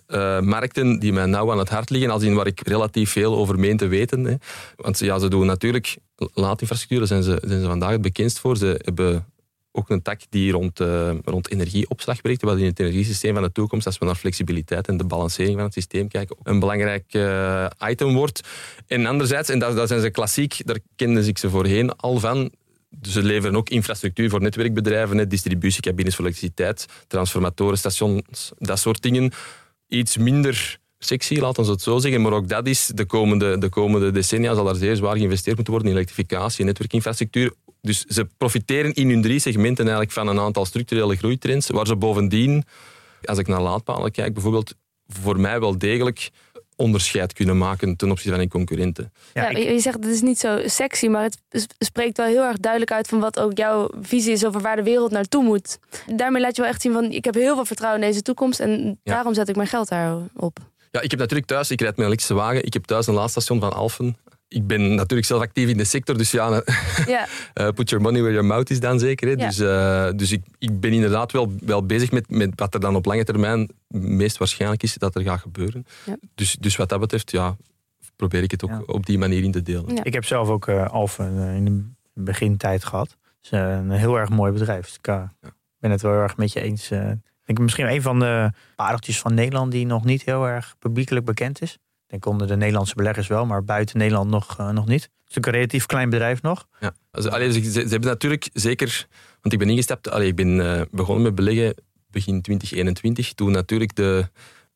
eh, markten die mij nauw aan het hart liggen, als in waar ik relatief veel over meen te weten. Hè. Want ja, ze doen natuurlijk laadinfrastructuur, daar zijn ze, zijn ze vandaag het bekendst voor. Ze hebben ook een tak die rond, eh, rond energieopslag werkt, wat in het energiesysteem van de toekomst, als we naar flexibiliteit en de balancering van het systeem kijken, ook een belangrijk eh, item wordt. En anderzijds, en daar zijn ze klassiek, daar kenden ik ze voorheen al van, dus ze leveren ook infrastructuur voor netwerkbedrijven, distributiecabines voor elektriciteit, transformatoren, stations, dat soort dingen. Iets minder sexy, laten we het zo zeggen. Maar ook dat is de komende, de komende decennia zal er zeer zwaar geïnvesteerd moeten worden in elektrificatie netwerkinfrastructuur. Dus ze profiteren in hun drie segmenten eigenlijk van een aantal structurele groeitrends, waar ze bovendien, als ik naar laadpalen kijk, bijvoorbeeld voor mij wel degelijk onderscheid kunnen maken ten opzichte van hun concurrenten. Ja, ik- je je zegt het is niet zo sexy, maar het spreekt wel heel erg duidelijk uit van wat ook jouw visie is over waar de wereld naartoe moet. Daarmee laat je wel echt zien van ik heb heel veel vertrouwen in deze toekomst en Ja. daarom zet ik mijn geld daarop. Ja, ik heb natuurlijk thuis, ik rijd mijn elektrische wagen, ik heb thuis een laadstation van Alphen. Ik ben natuurlijk zelf actief in de sector, dus ja, Ja, eh, put your money where your mouth is dan zeker. Hè? Dus, eh, dus ik, ik ben inderdaad wel, wel bezig met, met wat er dan op lange termijn meest waarschijnlijk is dat er gaat gebeuren. Dus, dus wat dat betreft, ja, probeer ik het ook Ja. op die manier in te delen. Ja. Ik heb zelf ook eh Alphen eh, in de begintijd gehad. Het is eh, een heel erg mooi bedrijf. Dus ik ben het wel heel erg met je eens. eh. ik denk misschien een van de pareltjes van Nederland die nog niet heel erg publiekelijk bekend is. Denk onder de Nederlandse beleggers wel, maar buiten Nederland nog, uh, nog niet. Het is natuurlijk een relatief klein bedrijf nog. Ja, also, allee, ze, ze, hebben natuurlijk zeker, want ik ben ingestapt, allee, ik ben uh, begonnen met beleggen begin 2021, toen natuurlijk de,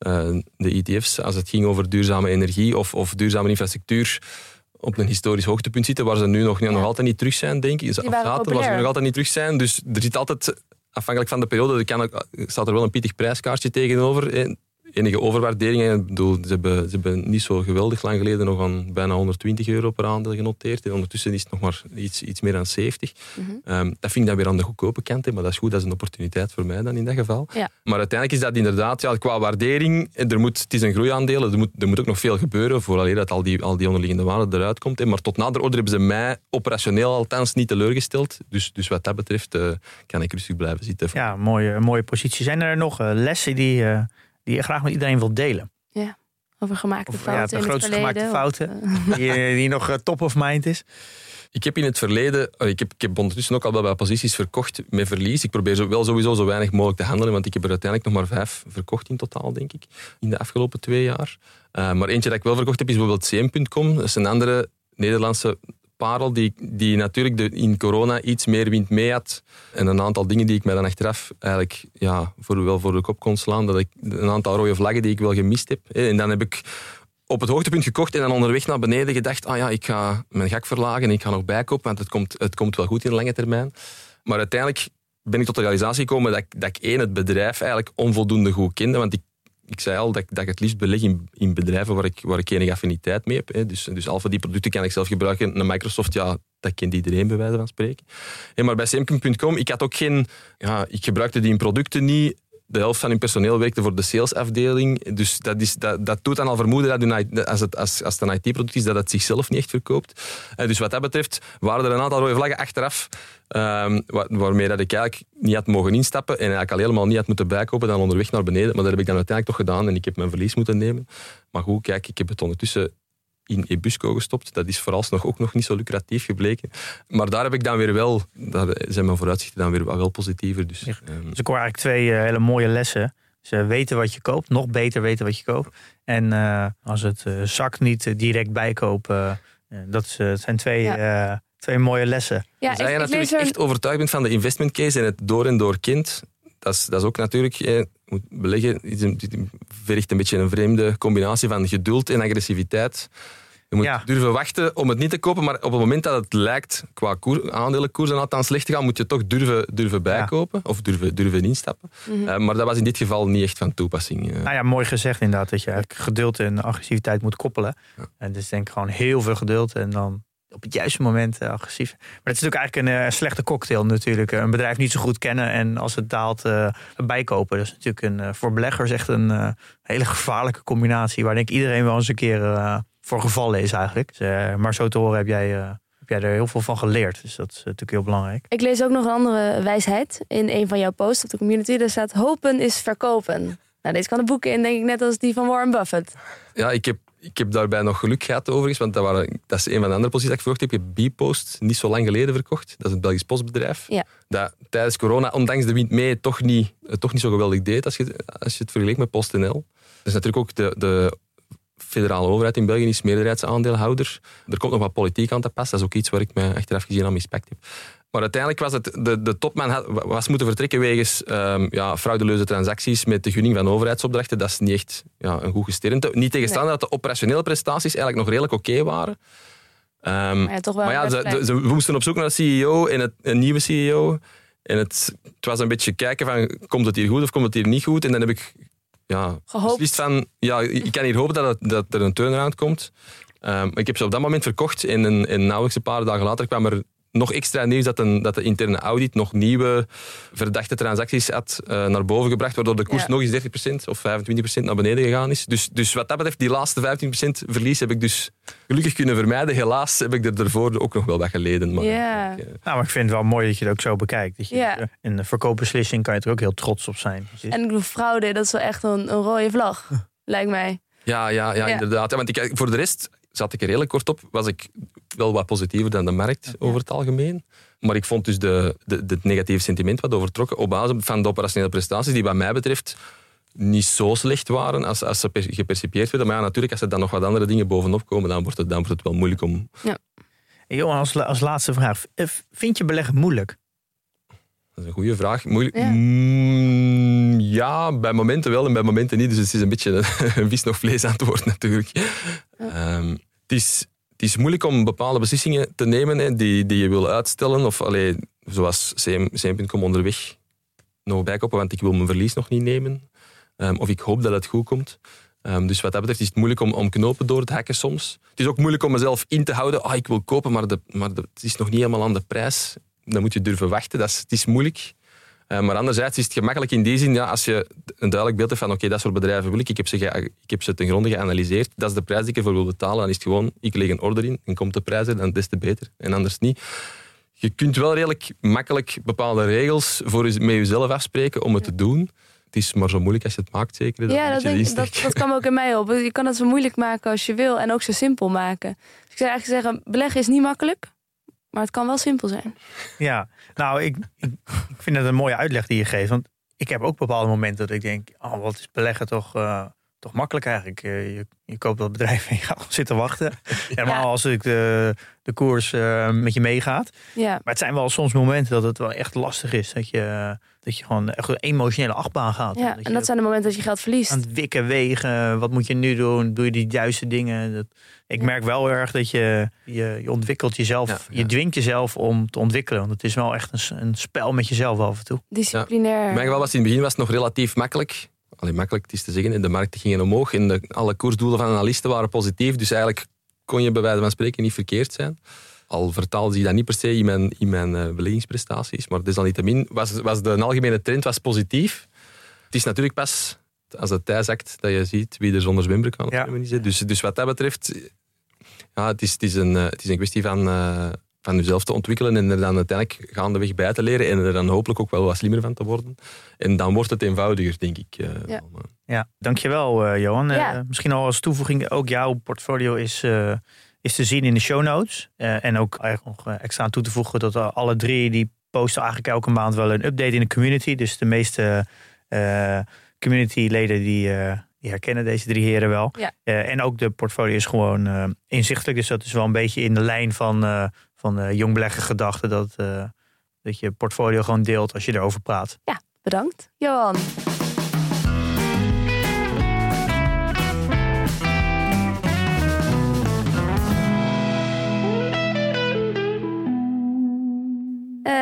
uh, de ETF's, als het ging over duurzame energie of, of duurzame infrastructuur, op een historisch hoogtepunt zitten, waar ze nu nog, nog altijd niet terug zijn, denk ik. Ze afgaten, waar ze nog altijd niet terug zijn. Dus er zit altijd, afhankelijk van de periode, er kan, staat er wel een pittig prijskaartje tegenover enige overwaarderingen. Ik bedoel, ze, hebben, ze hebben niet zo geweldig lang geleden nog aan bijna 120 euro per aandeel genoteerd. En ondertussen is het nog maar iets, iets meer dan 70. Mm dat vind ik dan weer aan de goedkope kant. Hè, maar dat is goed, dat is een opportuniteit voor mij dan in dat geval. Ja. Maar uiteindelijk is dat inderdaad, ja, qua waardering, er moet, het is een groeiaandeel. Er moet, er moet ook nog veel gebeuren voordat dat al die, al die onderliggende waarde eruit komt. Hè. Maar tot nader order hebben ze mij operationeel althans niet teleurgesteld. Dus, dus wat dat betreft uh, kan ik rustig blijven zitten. Ja, mooie, mooie positie. Zijn er nog uh, lessen die... Uh die je graag met iedereen wilt delen. Ja, over gemaakte of, fouten. Ja, de grootste gemaakte fouten die, die nog uh, top of mind is. Ik heb in het verleden, ik heb, ik heb ondertussen ook al wel bij posities verkocht met verlies. Ik probeer wel sowieso zo weinig mogelijk te handelen, want ik heb er uiteindelijk nog maar vijf verkocht in totaal, denk ik, in de afgelopen twee jaar. Uh, maar eentje dat ik wel verkocht heb is bijvoorbeeld CM.com. Dat is een andere Nederlandse parel die, die natuurlijk de, in corona iets meer wind mee had. En een aantal dingen die ik mij dan achteraf eigenlijk ja, voor, wel voor de kop kon slaan. Dat ik, een aantal rode vlaggen die ik wel gemist heb. En dan heb ik op het hoogtepunt gekocht en dan onderweg naar beneden gedacht, ah ja, ik ga mijn gak verlagen en ik ga nog bijkopen, want het komt, het komt wel goed in de lange termijn. Maar uiteindelijk ben ik tot de realisatie gekomen dat ik, dat ik één, het bedrijf eigenlijk onvoldoende goed kende, want ik zei al dat, dat ik het liefst beleg in, in bedrijven waar ik, waar ik enige affiniteit mee heb. Hè. Dus, dus Alpha, die producten kan ik zelf gebruiken. Een Microsoft, ja, dat kent iedereen bij wijze van spreken. Maar bij Semcom.com, ik had ook geen... Ja, ik gebruikte die producten niet de helft van hun personeel werkte voor de salesafdeling. Dus dat, is, dat, dat doet dan al vermoeden dat als, het, als, als een IT-product is, dat het zichzelf niet echt verkoopt. Uh, dus wat dat betreft waren er een aantal rode vlaggen achteraf, um, waarmee dat ik eigenlijk niet had mogen instappen en eigenlijk al helemaal niet had moeten bijkopen dan onderweg naar beneden. Maar dat heb ik dan uiteindelijk toch gedaan en ik heb mijn verlies moeten nemen. Maar goed, kijk, ik heb het ondertussen in Ebusco gestopt. Dat is vooralsnog ook nog niet zo lucratief gebleken. Maar daar heb ik dan weer wel, daar zijn mijn vooruitzichten dan weer wel positiever. Dus, ja. um... dus ik hoor eigenlijk twee uh, hele mooie lessen. Ze weten wat je koopt, nog beter weten wat je koopt. En uh, als het uh, zak niet direct bijkopen, dat zijn twee, ja. twee mooie lessen. Ja, Als je natuurlijk er... echt overtuigd bent van de investment case en het door en door kind, dat is, dat is ook natuurlijk, eh, moet beleggen, verricht een beetje een vreemde combinatie van geduld en agressiviteit. Je moet ja. durven wachten om het niet te kopen, maar op het moment dat het lijkt qua koer, aandelenkoersen althans slecht te gaan, moet je toch durven, durven bijkopen ja. of durven, durven instappen. Mm -hmm. uh, maar dat was in dit geval niet echt van toepassing. Uh. Nou ja, mooi gezegd inderdaad, dat je eigenlijk geduld en agressiviteit moet koppelen. Ja. En dus denk ik gewoon heel veel geduld en dan op het juiste moment uh, agressief. Maar het is natuurlijk eigenlijk een uh, slechte cocktail natuurlijk. Een bedrijf niet zo goed kennen en als het daalt uh, bijkopen. Dat is natuurlijk een, voor beleggers echt een hele gevaarlijke combinatie... waar denk ik iedereen wel eens een keer voor gevallen is eigenlijk. Dus, maar zo te horen heb jij, heb jij er heel veel van geleerd. Dus dat is natuurlijk heel belangrijk. Ik lees ook nog een andere wijsheid in een van jouw posts op de community. Daar staat hopen is verkopen. Nou, deze kan de boeken in, denk ik, net als die van Warren Buffett. Ja, ik heb ik heb daarbij nog geluk gehad overigens, want dat, waren, dat is een van de andere posities dat ik verkocht heb. Ik heb B-Post niet zo lang geleden verkocht. Dat is een Belgisch postbedrijf. Ja. Dat tijdens corona, ondanks de wind mee, toch niet, toch niet zo geweldig deed als je, als je het vergeleek met PostNL. Dus natuurlijk ook de, de federale overheid in België is meerderheidsaandeelhouder. Er komt nog wat politiek aan te pas. Dat is ook iets waar ik me achteraf gezien aan mispekt heb. Maar uiteindelijk was het, de, de topman had, was moeten vertrekken wegens um, ja, frauduleuze transacties met de gunning van overheidsopdrachten. Dat is niet echt ja, een goed gesternte. Niet tegenstaande nee. dat de operationele prestaties eigenlijk nog redelijk oké okay waren. Um, maar ja, toch wel maar ja ze, moesten op zoek naar een CEO en het, een nieuwe CEO. En het, het was een beetje kijken van, komt het hier goed of komt het hier niet goed? En dan heb ik ja, beslist van, ja, ik kan hier hopen dat, het, dat er een turnaround komt. Um, ik heb ze op dat moment verkocht en, en, en nauwelijks een paar dagen later kwam er nog extra nieuws dat, een, dat de interne audit nog nieuwe verdachte transacties had uh, naar boven gebracht, waardoor de koers ja. nog eens 30% of 25% naar beneden gegaan is. Dus, dus wat dat betreft, die laatste 15% verlies heb ik dus gelukkig kunnen vermijden. Helaas heb ik er daarvoor ook nog wel wat geleden. Maar, ja. ik, uh... Nou, maar ik vind het wel mooi dat je het ook zo bekijkt. Dat je, ja. In de verkoopbeslissing kan je er ook heel trots op zijn. En ik bedoel, fraude, dat is wel echt een, een rode vlag, lijkt mij. Ja, ja, ja, ja. inderdaad. Ja, want ik, voor de rest zat ik er redelijk kort op, was ik wel wat positiever dan de markt ja. over het algemeen. Maar ik vond dus de, de, de negatieve sentiment wat overtrokken op basis van de operationele prestaties, die wat mij betreft niet zo slecht waren als, als ze per- gepercipieerd werden. Maar ja, natuurlijk, als er dan nog wat andere dingen bovenop komen, dan wordt het, dan wordt het wel moeilijk om... En Johan, als, als laatste vraag. Eh, Vind je beleggen moeilijk? Dat is een goede vraag. Moeilijk? Ja. Mm, ja, bij momenten wel en bij momenten niet. Dus het is een beetje een, een vis nog vlees antwoord natuurlijk. Ehm, het, is, het is moeilijk om bepaalde beslissingen te nemen die, die je wil uitstellen. Of allee, zoals CM, CM.com onderweg nog bijkoppen, want ik wil mijn verlies nog niet nemen. Ehm, of ik hoop dat het goed komt. Ehm, dus wat dat betreft is het moeilijk om, om knopen door te hakken soms. Het is ook moeilijk om mezelf in te houden. Ah, ik wil kopen, maar, de, maar het is nog niet helemaal aan de prijs. Dan moet je durven wachten. Dat is, het is moeilijk. Eh, maar anderzijds is het gemakkelijk in die zin, ja, als je een duidelijk beeld hebt van oké, dat soort bedrijven wil ik, ik heb, ze ik heb ze ten gronde geanalyseerd, dat is de prijs die ik ervoor wil betalen, dan is het gewoon, ik leg een order in en komt de prijs er, dan des te beter. En anders niet. Je kunt wel redelijk makkelijk bepaalde regels voor je, met jezelf afspreken om het te doen. Het is maar zo moeilijk als je het maakt, zeker. Dat Ja, dat, denk, ik- dat, dat kwam ook in mij op. Je kan het zo moeilijk maken als je wil en ook zo simpel maken. Dus ik zou eigenlijk zeggen, beleggen is niet makkelijk, maar het kan wel simpel zijn. Ja, nou, ik, ik, ik vind het een mooie uitleg die je geeft. Want ik heb ook bepaalde momenten dat ik denk, oh, wat is beleggen toch, eh, toch makkelijk eigenlijk. Eh, je, je koopt dat bedrijf en je gaat zitten wachten. Helemaal Ja. als ik de, de koers eh, met je meegaat. Ja, Maar het zijn wel soms momenten dat het wel echt lastig is. Dat je, dat je gewoon echt een emotionele achtbaan gaat. ja. dat en dat zijn de momenten dat je geld verliest. aan het wikken, wegen. Wat moet je nu doen? Doe je die juiste dingen? Dat, ik Ja. merk wel heel erg dat je, je, je ontwikkelt jezelf. Ja, Je dwingt jezelf om te ontwikkelen. Want het is wel echt een, een spel met jezelf af en toe. Disciplinair. In mijn geval was het in het begin was het nog relatief makkelijk. Alleen makkelijk, het is te zeggen. De markten gingen omhoog en de, alle koersdoelen van analisten waren positief. Dus eigenlijk kon je bij wijze van spreken niet verkeerd zijn. Al vertaalde zich dat niet per se in mijn, in mijn eh, beleggingsprestaties. Maar desalniettemin was, was de algemene trend was positief. Het is natuurlijk pas als het tij zakt dat je ziet wie er zonder zwembroek aan het Ja. zwemmen is. hè. Dus, dus wat dat betreft, ja, het, is, het, is een, eh, het is een kwestie van, eh, van jezelf te ontwikkelen en er dan uiteindelijk gaandeweg bij te leren en er dan hopelijk ook wel wat slimmer van te worden. En dan wordt het eenvoudiger, denk ik. Ja. dan. Ja, dankjewel eh, Johan. Ja. Eh, misschien al als toevoeging, ook jouw portfolio is, eh, is te zien in de show notes. Eh, en ook eigenlijk nog eh, extra aan toe te voegen dat alle drie die posten eigenlijk elke maand wel een update in de community. Dus de meeste eh communityleden die, die herkennen deze drie heren wel. Ja. En ook de portfolio is gewoon inzichtelijk. Dus dat is wel een beetje in de lijn van, van eh jong beleggen gedachten. Dat, dat je portfolio gewoon deelt als je erover praat. Bedankt. Johan.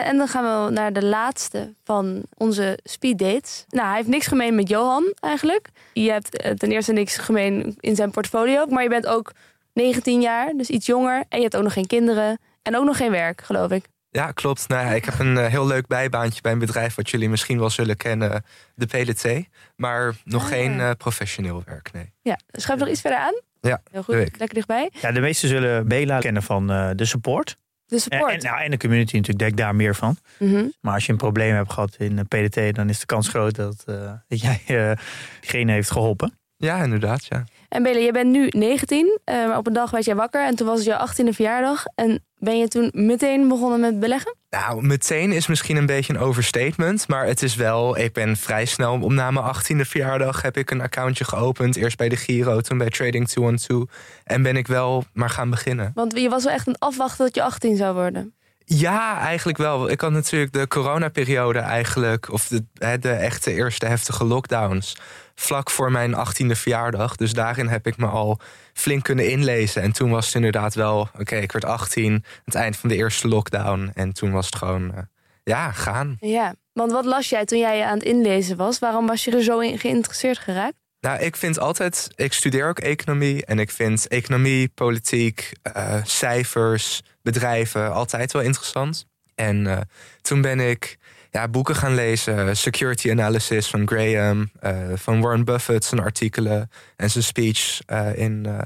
En dan gaan we naar de laatste van onze speeddates. Nou, hij heeft niks gemeen met Johan eigenlijk. Je hebt eh, ten eerste niks gemeen in zijn portfolio. Maar je bent ook 19 jaar, dus iets jonger. En je hebt ook nog geen kinderen. En ook nog geen werk, geloof ik. Ja, klopt. Nou, ja, ik heb een eh, heel leuk bijbaantje bij een bedrijf wat jullie misschien wel zullen kennen, de PLT. Maar nog Ah. geen eh, professioneel werk, nee. Ja, schuif nog iets verder aan. Ja, Heel goed, lekker dichtbij. Ja, de meesten zullen Bela kennen van eh, de support. De En, support. en, nou, en de community natuurlijk, denk daar meer van. Mhm. Maar als je een probleem hebt gehad in PDT, dan is de kans groot dat, eh, dat jij eh, diegene heeft geholpen. Ja, inderdaad, ja. En Bele, je bent nu 19, eh, maar op een dag werd jij wakker en toen was het jouw 18e verjaardag. En ben je toen meteen begonnen met beleggen? Nou, meteen is misschien een beetje een overstatement. Maar het is wel, ik ben vrij snel, om na mijn 18e verjaardag heb ik een accountje geopend. Eerst bij de Giro, toen bij Trading 212. En ben ik wel maar gaan beginnen. Want je was wel echt aan het afwachten dat je 18 zou worden. Ja, eigenlijk wel. Ik had natuurlijk de coronaperiode eigenlijk, of de, de echte eerste heftige lockdowns, vlak voor mijn 18e verjaardag. Dus daarin heb ik me al flink kunnen inlezen. En toen was het inderdaad wel, oké, ik werd 18, het eind van de eerste lockdown. En toen was het gewoon, eh, ja, gaan. Ja, want wat las jij toen jij aan het inlezen was? Waarom was je er zo in geïnteresseerd geraakt? Nou, ik vind altijd, ik studeer ook economie en ik vind economie, politiek, eh, cijfers, bedrijven altijd wel interessant. En eh, toen ben ik ja, boeken gaan lezen, security analysis van Graham, eh, van Warren Buffett, zijn artikelen en zijn speech eh, in eh,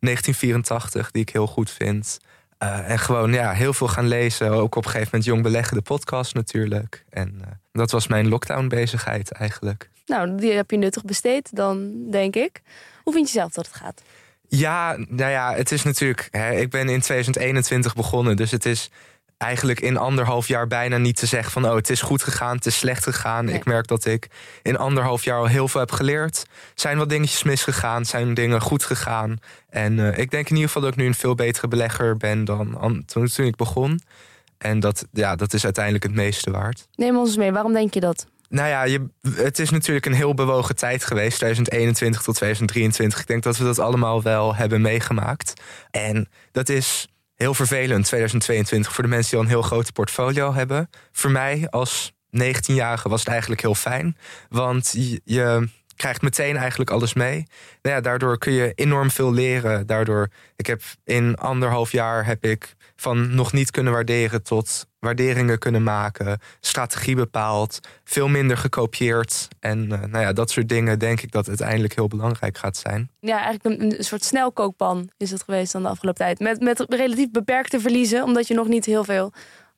1984, die ik heel goed vind. Eh, en gewoon ja, heel veel gaan lezen. Ook op een gegeven moment Jong Beleggen, de podcast natuurlijk. En eh, dat was mijn lockdown bezigheid eigenlijk. Nou, die heb je nuttig besteed dan, denk ik. Hoe vind je zelf dat het gaat? Ja, nou ja, het is natuurlijk. Hè, ik ben in 2021 begonnen, dus het is eigenlijk in anderhalf jaar bijna niet te zeggen van oh, het is goed gegaan, het is slecht gegaan. Nee. Ik merk dat ik in anderhalf jaar al heel veel heb geleerd. Zijn wat dingetjes misgegaan, zijn dingen goed gegaan. En eh, ik denk in ieder geval dat ik nu een veel betere belegger ben dan an- toen, toen ik begon. En dat, ja, dat is uiteindelijk het meeste waard. Neem ons mee, waarom denk je dat? Nou ja, je, het is natuurlijk een heel bewogen tijd geweest, 2021 tot 2023. Ik denk dat we dat allemaal wel hebben meegemaakt. En dat is heel vervelend, 2022, voor de mensen die al een heel groot portfolio hebben. Voor mij als 19-jarige was het eigenlijk heel fijn, want je, krijgt meteen eigenlijk alles mee. Nou ja, daardoor kun je enorm veel leren. Daardoor, ik heb in anderhalf jaar heb ik van nog niet kunnen waarderen tot waarderingen kunnen maken, strategie bepaald, veel minder gekopieerd. En eh, nou ja, dat soort dingen denk ik dat uiteindelijk heel belangrijk gaat zijn. Ja, eigenlijk een, een soort snelkookpan is het geweest dan de afgelopen tijd. Met, met relatief beperkte verliezen, omdat je nog niet heel veel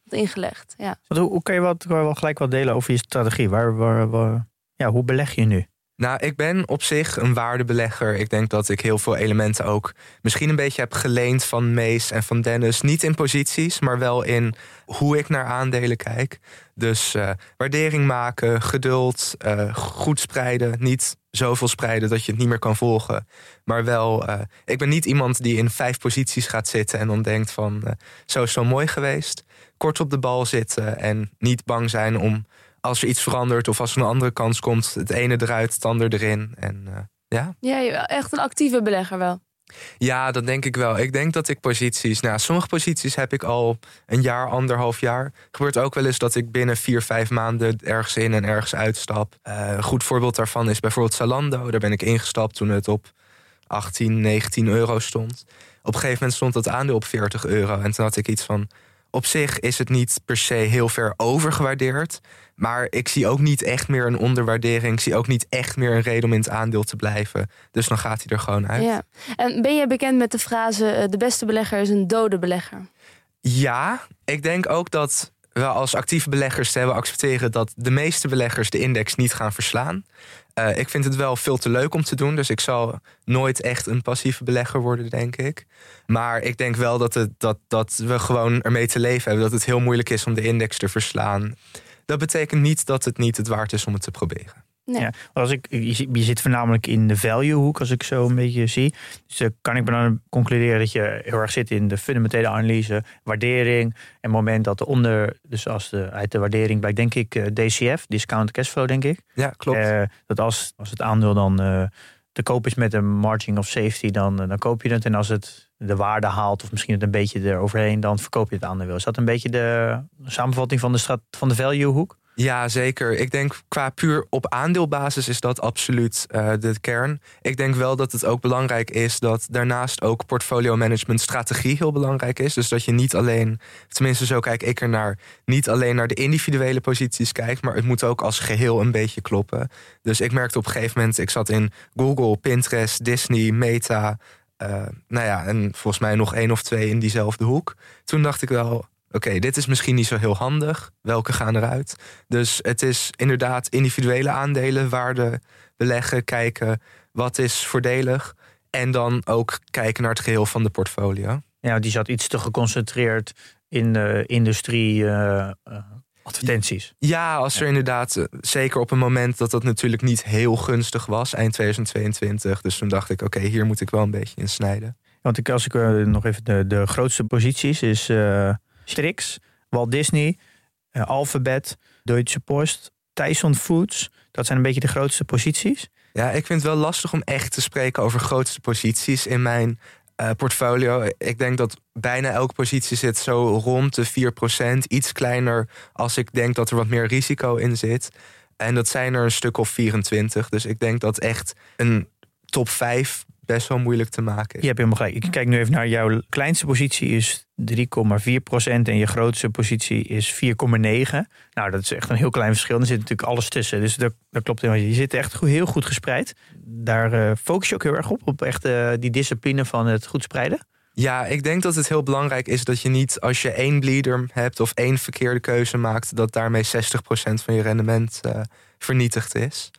had ingelegd. Ja. Want hoe, hoe kan je wat, wel gelijk wat delen over je strategie? Waar, waar, waar- ja, hoe beleg je nu? Nou, ik ben op zich een waardebelegger. Ik denk dat ik heel veel elementen ook misschien een beetje heb geleend van Mees en van Dennis. Niet in posities, maar wel in hoe ik naar aandelen kijk. Dus eh, waardering maken, geduld, eh, goed spreiden. Niet zoveel spreiden dat je het niet meer kan volgen. Maar wel, eh, ik ben niet iemand die in vijf posities gaat zitten en dan denkt van zo is zo mooi geweest. Kort op de bal zitten en niet bang zijn om als er iets verandert of als er een andere kans komt, het ene eruit, het andere erin. En eh, ja. ja, echt een actieve belegger wel. ja, dat denk ik wel. Ik denk dat ik posities, nou, sommige posities heb ik al een jaar, anderhalf jaar. Gebeurt ook wel eens dat ik binnen vier, vijf maanden ergens in en ergens uitstap. Eh, een goed voorbeeld daarvan is bijvoorbeeld Zalando. Daar ben ik ingestapt toen het op 18, 19 euro stond. Op een gegeven moment stond dat aandeel op 40 euro. En toen had ik iets van. Op zich is het niet per se heel ver overgewaardeerd. Maar ik zie ook niet echt meer een onderwaardering. Ik zie ook niet echt meer een reden om in het aandeel te blijven. Dus dan gaat hij er gewoon uit. Ja. En ben je bekend met de frase: eh, de beste belegger is een dode belegger? Ja, ik denk ook dat we als actieve beleggers te hebben accepteren dat de meeste beleggers de index niet gaan verslaan. Eh, ik vind het wel veel te leuk om te doen, dus ik zal nooit echt een passieve belegger worden, denk ik. Maar ik denk wel dat, het, dat, dat we gewoon ermee te leven hebben, dat het heel moeilijk is om de index te verslaan. Dat betekent niet dat het niet het waard is om het te proberen. Nee. Ja, als ik, je, zit- voornamelijk in de value hoek, als ik zo een beetje zie. Dus dan kan ik me dan concluderen dat je heel erg zit in de fundamentele analyse, waardering. En het moment dat de onder, dus als de, uit de waardering blijkt, denk ik eh, DCF, discount cashflow, denk ik. Ja, klopt. Eh, dat als, als het aandeel dan eh, te koop is met een margin of safety, dan, eh, dan koop je het. En als het de waarde haalt, of misschien het een beetje eroverheen, dan verkoop je het aandeel. Is dat een beetje de samenvatting van de, strat, van de value hoek? Ja, zeker. Ik denk qua puur op aandeelbasis is dat absoluut eh, de kern. Ik denk wel dat het ook belangrijk is dat daarnaast ook portfolio management strategie heel belangrijk is. Dus dat je niet alleen, tenminste zo kijk ik ernaar, niet alleen naar de individuele posities kijkt, maar het moet ook als geheel een beetje kloppen. Dus ik merkte op een gegeven moment, ik zat in Google, Pinterest, Disney, Meta. eh, nou ja, en volgens mij nog één of twee in diezelfde hoek. Toen dacht ik wel, oké, dit is misschien niet zo heel handig. Welke gaan eruit? Dus het is inderdaad individuele aandelen, waarde beleggen, kijken wat is voordelig. En dan ook kijken naar het geheel van de portfolio. Ja, die zat iets te geconcentreerd in de industrie eh, eh, advertenties. Ja, als er inderdaad, eh, zeker op een moment dat dat natuurlijk niet heel gunstig was, eind 2022. Dus toen dacht ik, oké, hier moet ik wel een beetje in snijden. Want ik, als ik nog even de, de grootste posities is Strix, Walt Disney, eh, Alphabet, Deutsche Post, Tyson Foods. Dat zijn een beetje de grootste posities. Ja, ik vind het wel lastig om echt te spreken over grootste posities in mijn eh, portfolio. Ik denk dat bijna elke positie zit zo rond de 4%. Iets kleiner als ik denk dat er wat meer risico in zit. En dat zijn er een stuk of 24. Dus ik denk dat echt een top 5 best wel moeilijk te maken is. Je hebt helemaal gelijk. Ik kijk nu even naar jouw kleinste positie is 3,4% en je grootste positie is 4,9. Nou, dat is echt een heel klein verschil. Er zit natuurlijk alles tussen. Dus dat, dat klopt helemaal. Je zit echt goed- heel goed gespreid. Daar eh, focus je ook heel erg op. Op echt eh, die discipline van het goed spreiden. Ja, ik denk dat het heel belangrijk is dat je niet als je één bleeder hebt of één verkeerde keuze maakt, dat daarmee 60% van je rendement eh, vernietigd is.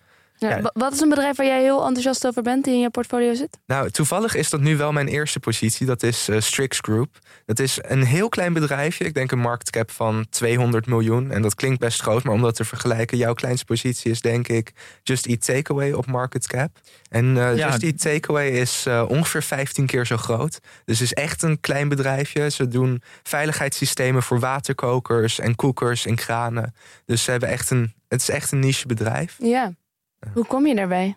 Ja, Ja. wa- Wat is een bedrijf waar jij heel enthousiast over bent die in je portfolio zit? Nou, toevallig is dat nu wel mijn eerste positie. Dat is eh, Strix Group. Dat is een heel klein bedrijfje. Ik denk een marktcap van 200 miljoen. En dat klinkt best groot, maar om dat te vergelijken... jouw kleinste positie is denk ik Just Eat Takeaway op market cap. En eh, Ja. Just Eat Takeaway is eh, ongeveer 15 keer zo groot. Dus het is echt een klein bedrijfje. Ze doen veiligheidssystemen voor waterkokers en koekers en kranen. Dus ze hebben echt een, het is echt een niche bedrijf. Ja. Hoe kom je daarbij?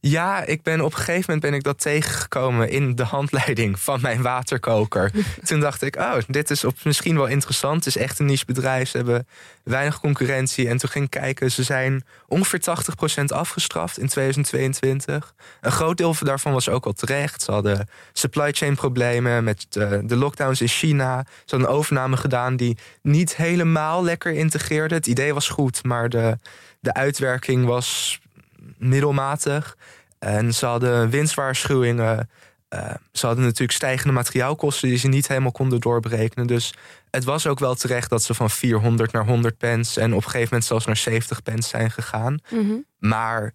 Ja, ik ben op een gegeven moment ben ik dat tegengekomen in de handleiding van mijn waterkoker. Toen dacht ik, oh, dit is op, misschien wel interessant. Het is echt een niche bedrijf. Ze hebben weinig concurrentie. En toen ging ik kijken, ze zijn ongeveer 80% afgestraft in 2022. Een groot deel daarvan was ook al terecht. Ze hadden supply chain problemen met de, de lockdowns in China. Ze hadden een overname gedaan die niet helemaal lekker integreerde. Het idee was goed, maar de, de uitwerking was middelmatig. En ze hadden winstwaarschuwingen. Eh, ze hadden natuurlijk stijgende materiaalkosten die ze niet helemaal konden doorberekenen. Dus het was ook wel terecht dat ze van 400 naar 100 pence en op een gegeven moment zelfs naar 70 pence zijn gegaan. Mhm. Maar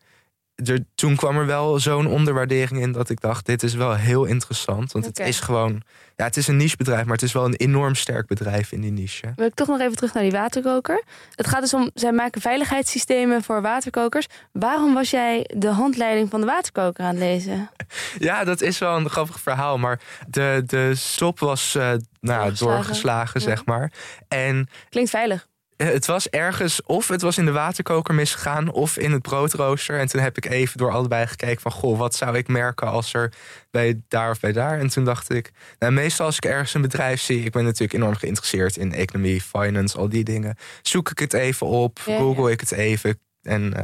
er, toen kwam er wel zo'n onderwaardering in dat ik dacht: dit is wel heel interessant. Want het is gewoon, ja, het is een nichebedrijf, maar het is wel een enorm sterk bedrijf in die niche. Wil ik toch nog even terug naar die waterkoker. Het gaat dus om, zij maken veiligheidssystemen voor waterkokers. Waarom was jij de handleiding van de waterkoker aan het lezen? Ja, dat is wel een grappig verhaal. Maar de, de stop was eh, nou, Doorgeslagen. doorgeslagen, Ja. zeg maar. En Klinkt veilig. Eh, het was ergens, of het was in de waterkoker misgegaan, of in het broodrooster. En toen heb ik even door allebei gekeken van, goh, wat zou ik merken als er bij daar of bij daar. En toen dacht ik, nou, meestal als ik ergens een bedrijf zie, ik ben natuurlijk enorm geïnteresseerd in economie, finance, al die dingen. Zoek ik het even op, Ja, ja. google ik het even en eh,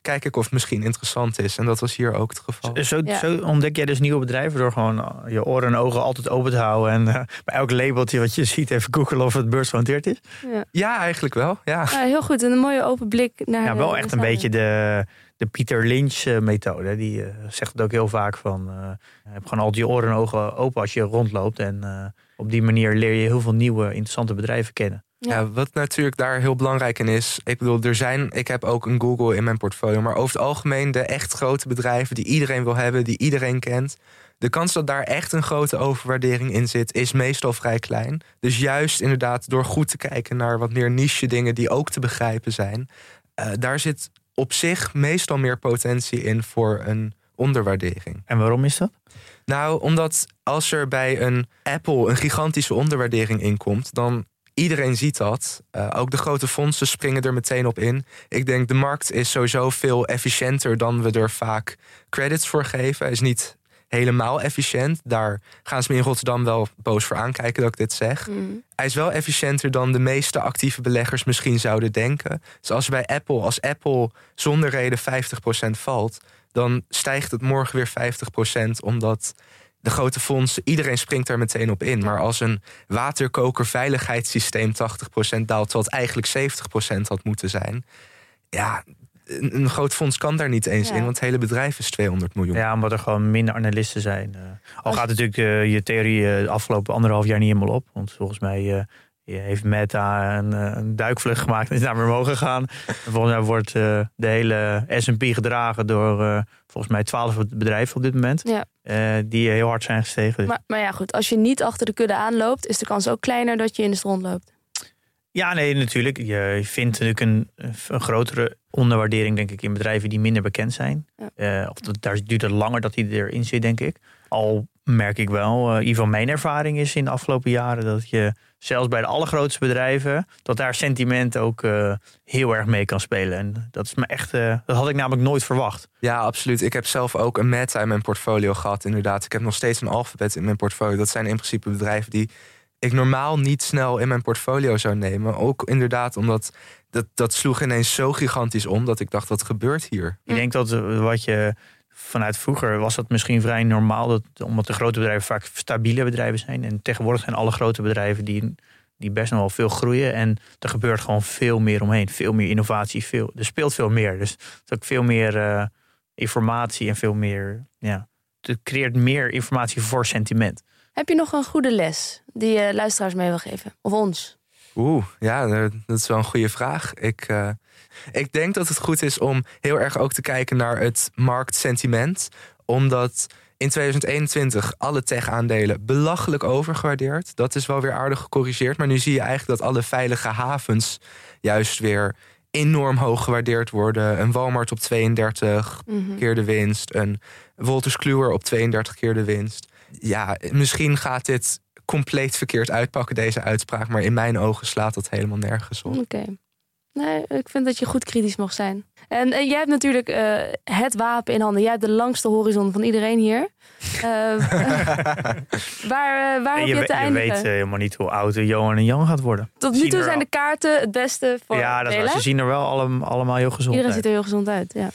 kijk ik of het misschien interessant is. En dat was hier ook het geval. Zo, Ja. zo ontdek jij dus nieuwe bedrijven door gewoon eh, je oren en ogen altijd open te houden. En eh, bij elk labeltje wat je ziet even googelen of het beursgenoteerd is. Ja. Ja, eigenlijk wel. Ja. Heel goed. En een mooie open blik naar. Ja, wel de echt een beetje de, de Pieter Lynch eh, methode. Die zegt het ook heel vaak van... eh heb gewoon altijd je oren en ogen open als je rondloopt. En eh, op die manier leer je heel veel nieuwe interessante bedrijven kennen. Ja. Ja, wat natuurlijk daar heel belangrijk in is. Ik bedoel, er zijn. Ik heb ook een Google in mijn portfolio. Maar over het algemeen de echt grote bedrijven die iedereen wil hebben, die iedereen kent. De kans dat daar echt een grote overwaardering in zit, is meestal vrij klein. Dus juist inderdaad, door goed te kijken naar wat meer niche dingen die ook te begrijpen zijn. eh, daar zit op zich meestal meer potentie in voor een onderwaardering. En waarom is dat? Nou, omdat als er bij een Apple een gigantische onderwaardering inkomt, dan iedereen ziet dat. Eh, ook de grote fondsen springen er meteen op in. Ik denk de markt is sowieso veel efficiënter dan we er vaak credits voor geven. Hij is niet helemaal efficiënt. Daar gaan ze me in Rotterdam wel boos voor aankijken dat ik dit zeg. Mm. Hij is wel efficiënter dan de meeste actieve beleggers misschien zouden denken. Dus als bij Apple, als Apple zonder reden 50% valt, dan stijgt het morgen weer 50%, omdat de grote fondsen, iedereen springt daar meteen op in. Maar als een waterkoker veiligheidssysteem 80% daalt, terwijl het eigenlijk 70% had moeten zijn, ja, een, een groot fonds kan daar niet eens Ja. in, want het hele bedrijf is 200 miljoen. Ja, omdat er gewoon minder analisten zijn. Eh, al gaat natuurlijk eh, je theorie eh, de afgelopen anderhalf jaar niet helemaal op. Want volgens mij eh, heeft Meta een, eh, een duikvlucht gemaakt en is naar weer mogen gaan. En volgens mij wordt eh, de hele S&P gedragen door eh, volgens mij twaalf bedrijven op dit moment. Ja. Die heel hard zijn gestegen. Maar, maar ja, goed. Als je niet achter de kudde aanloopt, is de kans ook kleiner dat je in de stront loopt. Ja, nee, natuurlijk. Je vindt natuurlijk een, een grotere onderwaardering, denk ik, in bedrijven die minder bekend zijn. Ja. Of dat, daar duurt het langer dat die erin zit, denk ik. Al merk ik wel, in ieder geval mijn ervaring is in de afgelopen jaren dat je zelfs bij de allergrootste bedrijven, dat daar sentiment ook eh, heel erg mee kan spelen. En dat is me echt, eh, dat had ik namelijk nooit verwacht. Ja, absoluut. Ik heb zelf ook een Meta in mijn portfolio gehad, inderdaad. Ik heb nog steeds een Alphabet in mijn portfolio. Dat zijn in principe bedrijven die ik normaal niet snel in mijn portfolio zou nemen. Ook inderdaad omdat dat, dat sloeg ineens zo gigantisch om... dat ik dacht, wat gebeurt hier? Ik denk dat eh, wat je vanuit vroeger was dat misschien vrij normaal, dat, omdat de grote bedrijven vaak stabiele bedrijven zijn. En tegenwoordig zijn alle grote bedrijven die, die best nog wel veel groeien. En er gebeurt gewoon veel meer omheen. Veel meer innovatie. Veel, er speelt veel meer. Dus het is ook veel meer eh, informatie en veel meer. Ja, het creëert meer informatie voor sentiment. Heb je nog een goede les die je luisteraars mee wil geven? Of ons? Oeh, ja, dat is wel een goede vraag. Ik, eh, Ik denk dat het goed is om heel erg ook te kijken naar het marktsentiment. Omdat in 2021 alle tech-aandelen belachelijk overgewaardeerd. Dat is wel weer aardig gecorrigeerd. Maar nu zie je eigenlijk dat alle veilige havens juist weer enorm hoog gewaardeerd worden. Een Walmart op 32 Mhm. keer de winst. Een Wolters Kluwer op 32 keer de winst. Ja, misschien gaat dit compleet verkeerd uitpakken, deze uitspraak. Maar in mijn ogen slaat dat helemaal nergens op. Oké. Nee, ik vind dat je goed kritisch mag zijn. En, en jij hebt natuurlijk eh, het wapen in handen. Jij hebt de langste horizon van iedereen hier. Eh, waar eh, waar En heb je, je we- te je weet eh, helemaal niet hoe oud Johan en Jan gaat worden. Tot nu toe zijn al- de kaarten het beste voor Ja, dat is waar. Bela. Ze zien er wel allem- allemaal heel gezond Iedereen uit. ziet er heel gezond uit. Ja.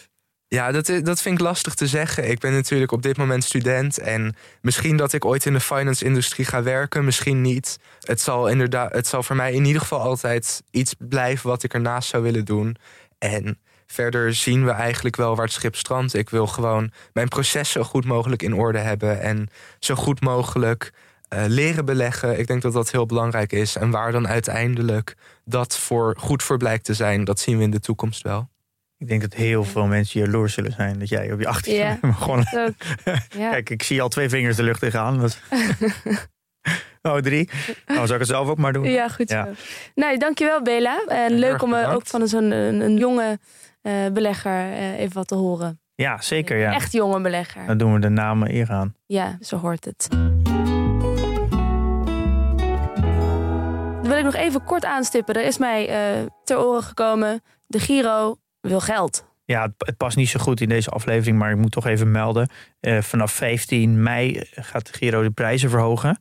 Ja, dat, dat vind ik lastig te zeggen. Ik ben natuurlijk op dit moment student. En misschien dat ik ooit in de finance-industrie ga werken, misschien niet. Het zal, inderdaad, het zal voor mij in ieder geval altijd iets blijven wat ik ernaast zou willen doen. En verder zien we eigenlijk wel waar het schip strandt. Ik wil gewoon mijn proces zo goed mogelijk in orde hebben. En zo goed mogelijk eh, leren beleggen. Ik denk dat dat heel belangrijk is. En waar dan uiteindelijk dat voor, goed voor blijkt te zijn, dat zien we in de toekomst wel. Ik denk dat heel veel mensen jaloers zullen zijn dat jij op je 18 Ja. Dat ook. Ja. Kijk, ik zie al twee vingers de lucht in gaan. Dat oh, drie. Nou, zou ik het zelf ook maar doen. Ja, goed Ja. zo. Nee, dankjewel Bela. En leuk om eh, bedankt. ook van zo'n een, een jonge eh, belegger eh, even wat te horen. Ja, zeker. Ja. Echt jonge belegger. Dan doen we de namen eer aan. Ja, zo hoort het. Dan wil ik nog even kort aanstippen. Er is mij ter oren gekomen, de Giro wil geld. Ja, het, het past niet zo goed in deze aflevering, maar ik moet toch even melden. Eh, vanaf 15 mei gaat de Giro de prijzen verhogen.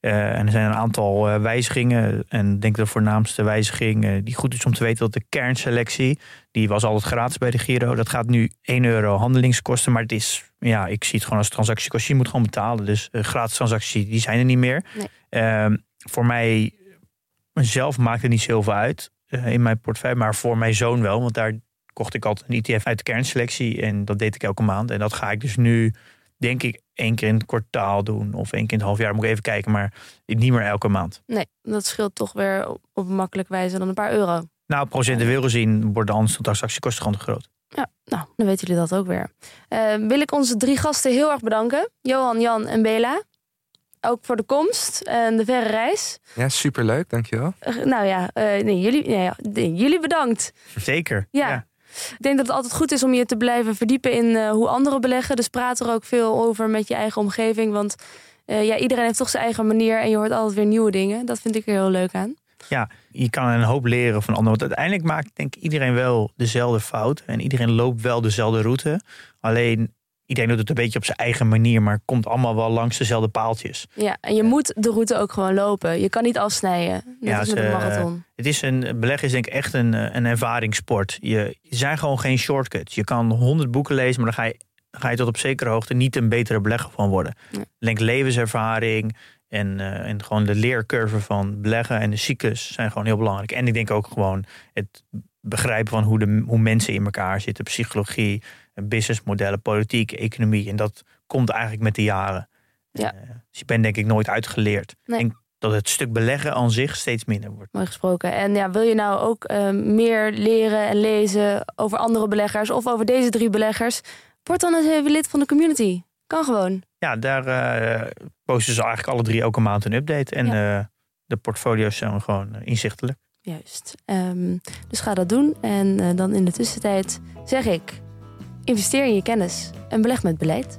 Eh, en er zijn een aantal eh, wijzigingen. En ik denk de voornaamste wijziging die goed is om te weten... dat de kernselectie, die was altijd gratis bij de Giro. Dat gaat nu 1 euro handelingskosten. Maar het is, ja, ik zie het gewoon als transactiekost. Je moet gewoon betalen. Dus gratis transacties, die zijn er niet meer. Nee. Ehm, voor mij zelf maakt het niet zoveel uit in mijn portefeuille. Maar voor mijn zoon wel, want daar kocht ik altijd een ETF uit de kernselectie. En dat deed ik elke maand. En dat ga ik dus nu, denk ik, één keer in het kwartaal doen. Of één keer in het half jaar. Moet ik even kijken. Maar niet meer elke maand. Nee, dat scheelt toch weer op op een makkelijke wijze dan een paar euro. Nou, procentueel gezien worden anders de transactiekosten gewoon te groot. Ja, nou, dan weten jullie dat ook weer. Eh, wil ik onze drie gasten heel erg bedanken. Johan, Jan en Bela. Ook voor de komst en de verre reis. Ja, superleuk, dankjewel. Eh, nou ja, eh, nee, jullie, nee, jullie bedankt. Zeker. Ja. Ik denk dat het altijd goed is om je te blijven verdiepen in eh, hoe anderen beleggen. Dus praat er ook veel over met je eigen omgeving. Want eh, ja, iedereen heeft toch zijn eigen manier en je hoort altijd weer nieuwe dingen. Dat vind ik er heel leuk aan. Ja, je kan een hoop leren van anderen. Want uiteindelijk maakt denk ik iedereen wel dezelfde fout. En iedereen loopt wel dezelfde route. Alleen iedereen doet het een beetje op zijn eigen manier. Maar komt allemaal wel langs dezelfde paaltjes. Ja, en je moet de route ook gewoon lopen. Je kan niet afsnijden. Net Ja, als met een marathon. Het is een beleggen is denk ik echt een, eh, een ervaringssport. Je, er zijn gewoon geen shortcuts. Je kan honderd boeken lezen, maar dan ga je, ga je tot op zekere hoogte niet een betere belegger van worden. Denk levenservaring en, eh, en gewoon de leercurve van beleggen en de cyclus zijn gewoon heel belangrijk. En ik denk ook gewoon het begrijpen van hoe, de, hoe mensen in elkaar zitten, psychologie, businessmodellen, politiek, economie. En dat komt eigenlijk met de jaren. Ja. Eh, dus je bent denk ik nooit uitgeleerd. Nee. Denk dat het stuk beleggen aan zich steeds minder wordt. Mooi gesproken. En ja, wil je nou ook eh, meer leren en lezen over andere beleggers of over deze drie beleggers? Word dan eens even lid van de community. Kan gewoon. Ja, daar eh, posten ze eigenlijk alle drie elke maand een update. En de portfolio's zijn gewoon inzichtelijk. Juist. Ehm, dus ga dat doen. En dan in de tussentijd zeg ik: investeer in je kennis en beleg met beleid.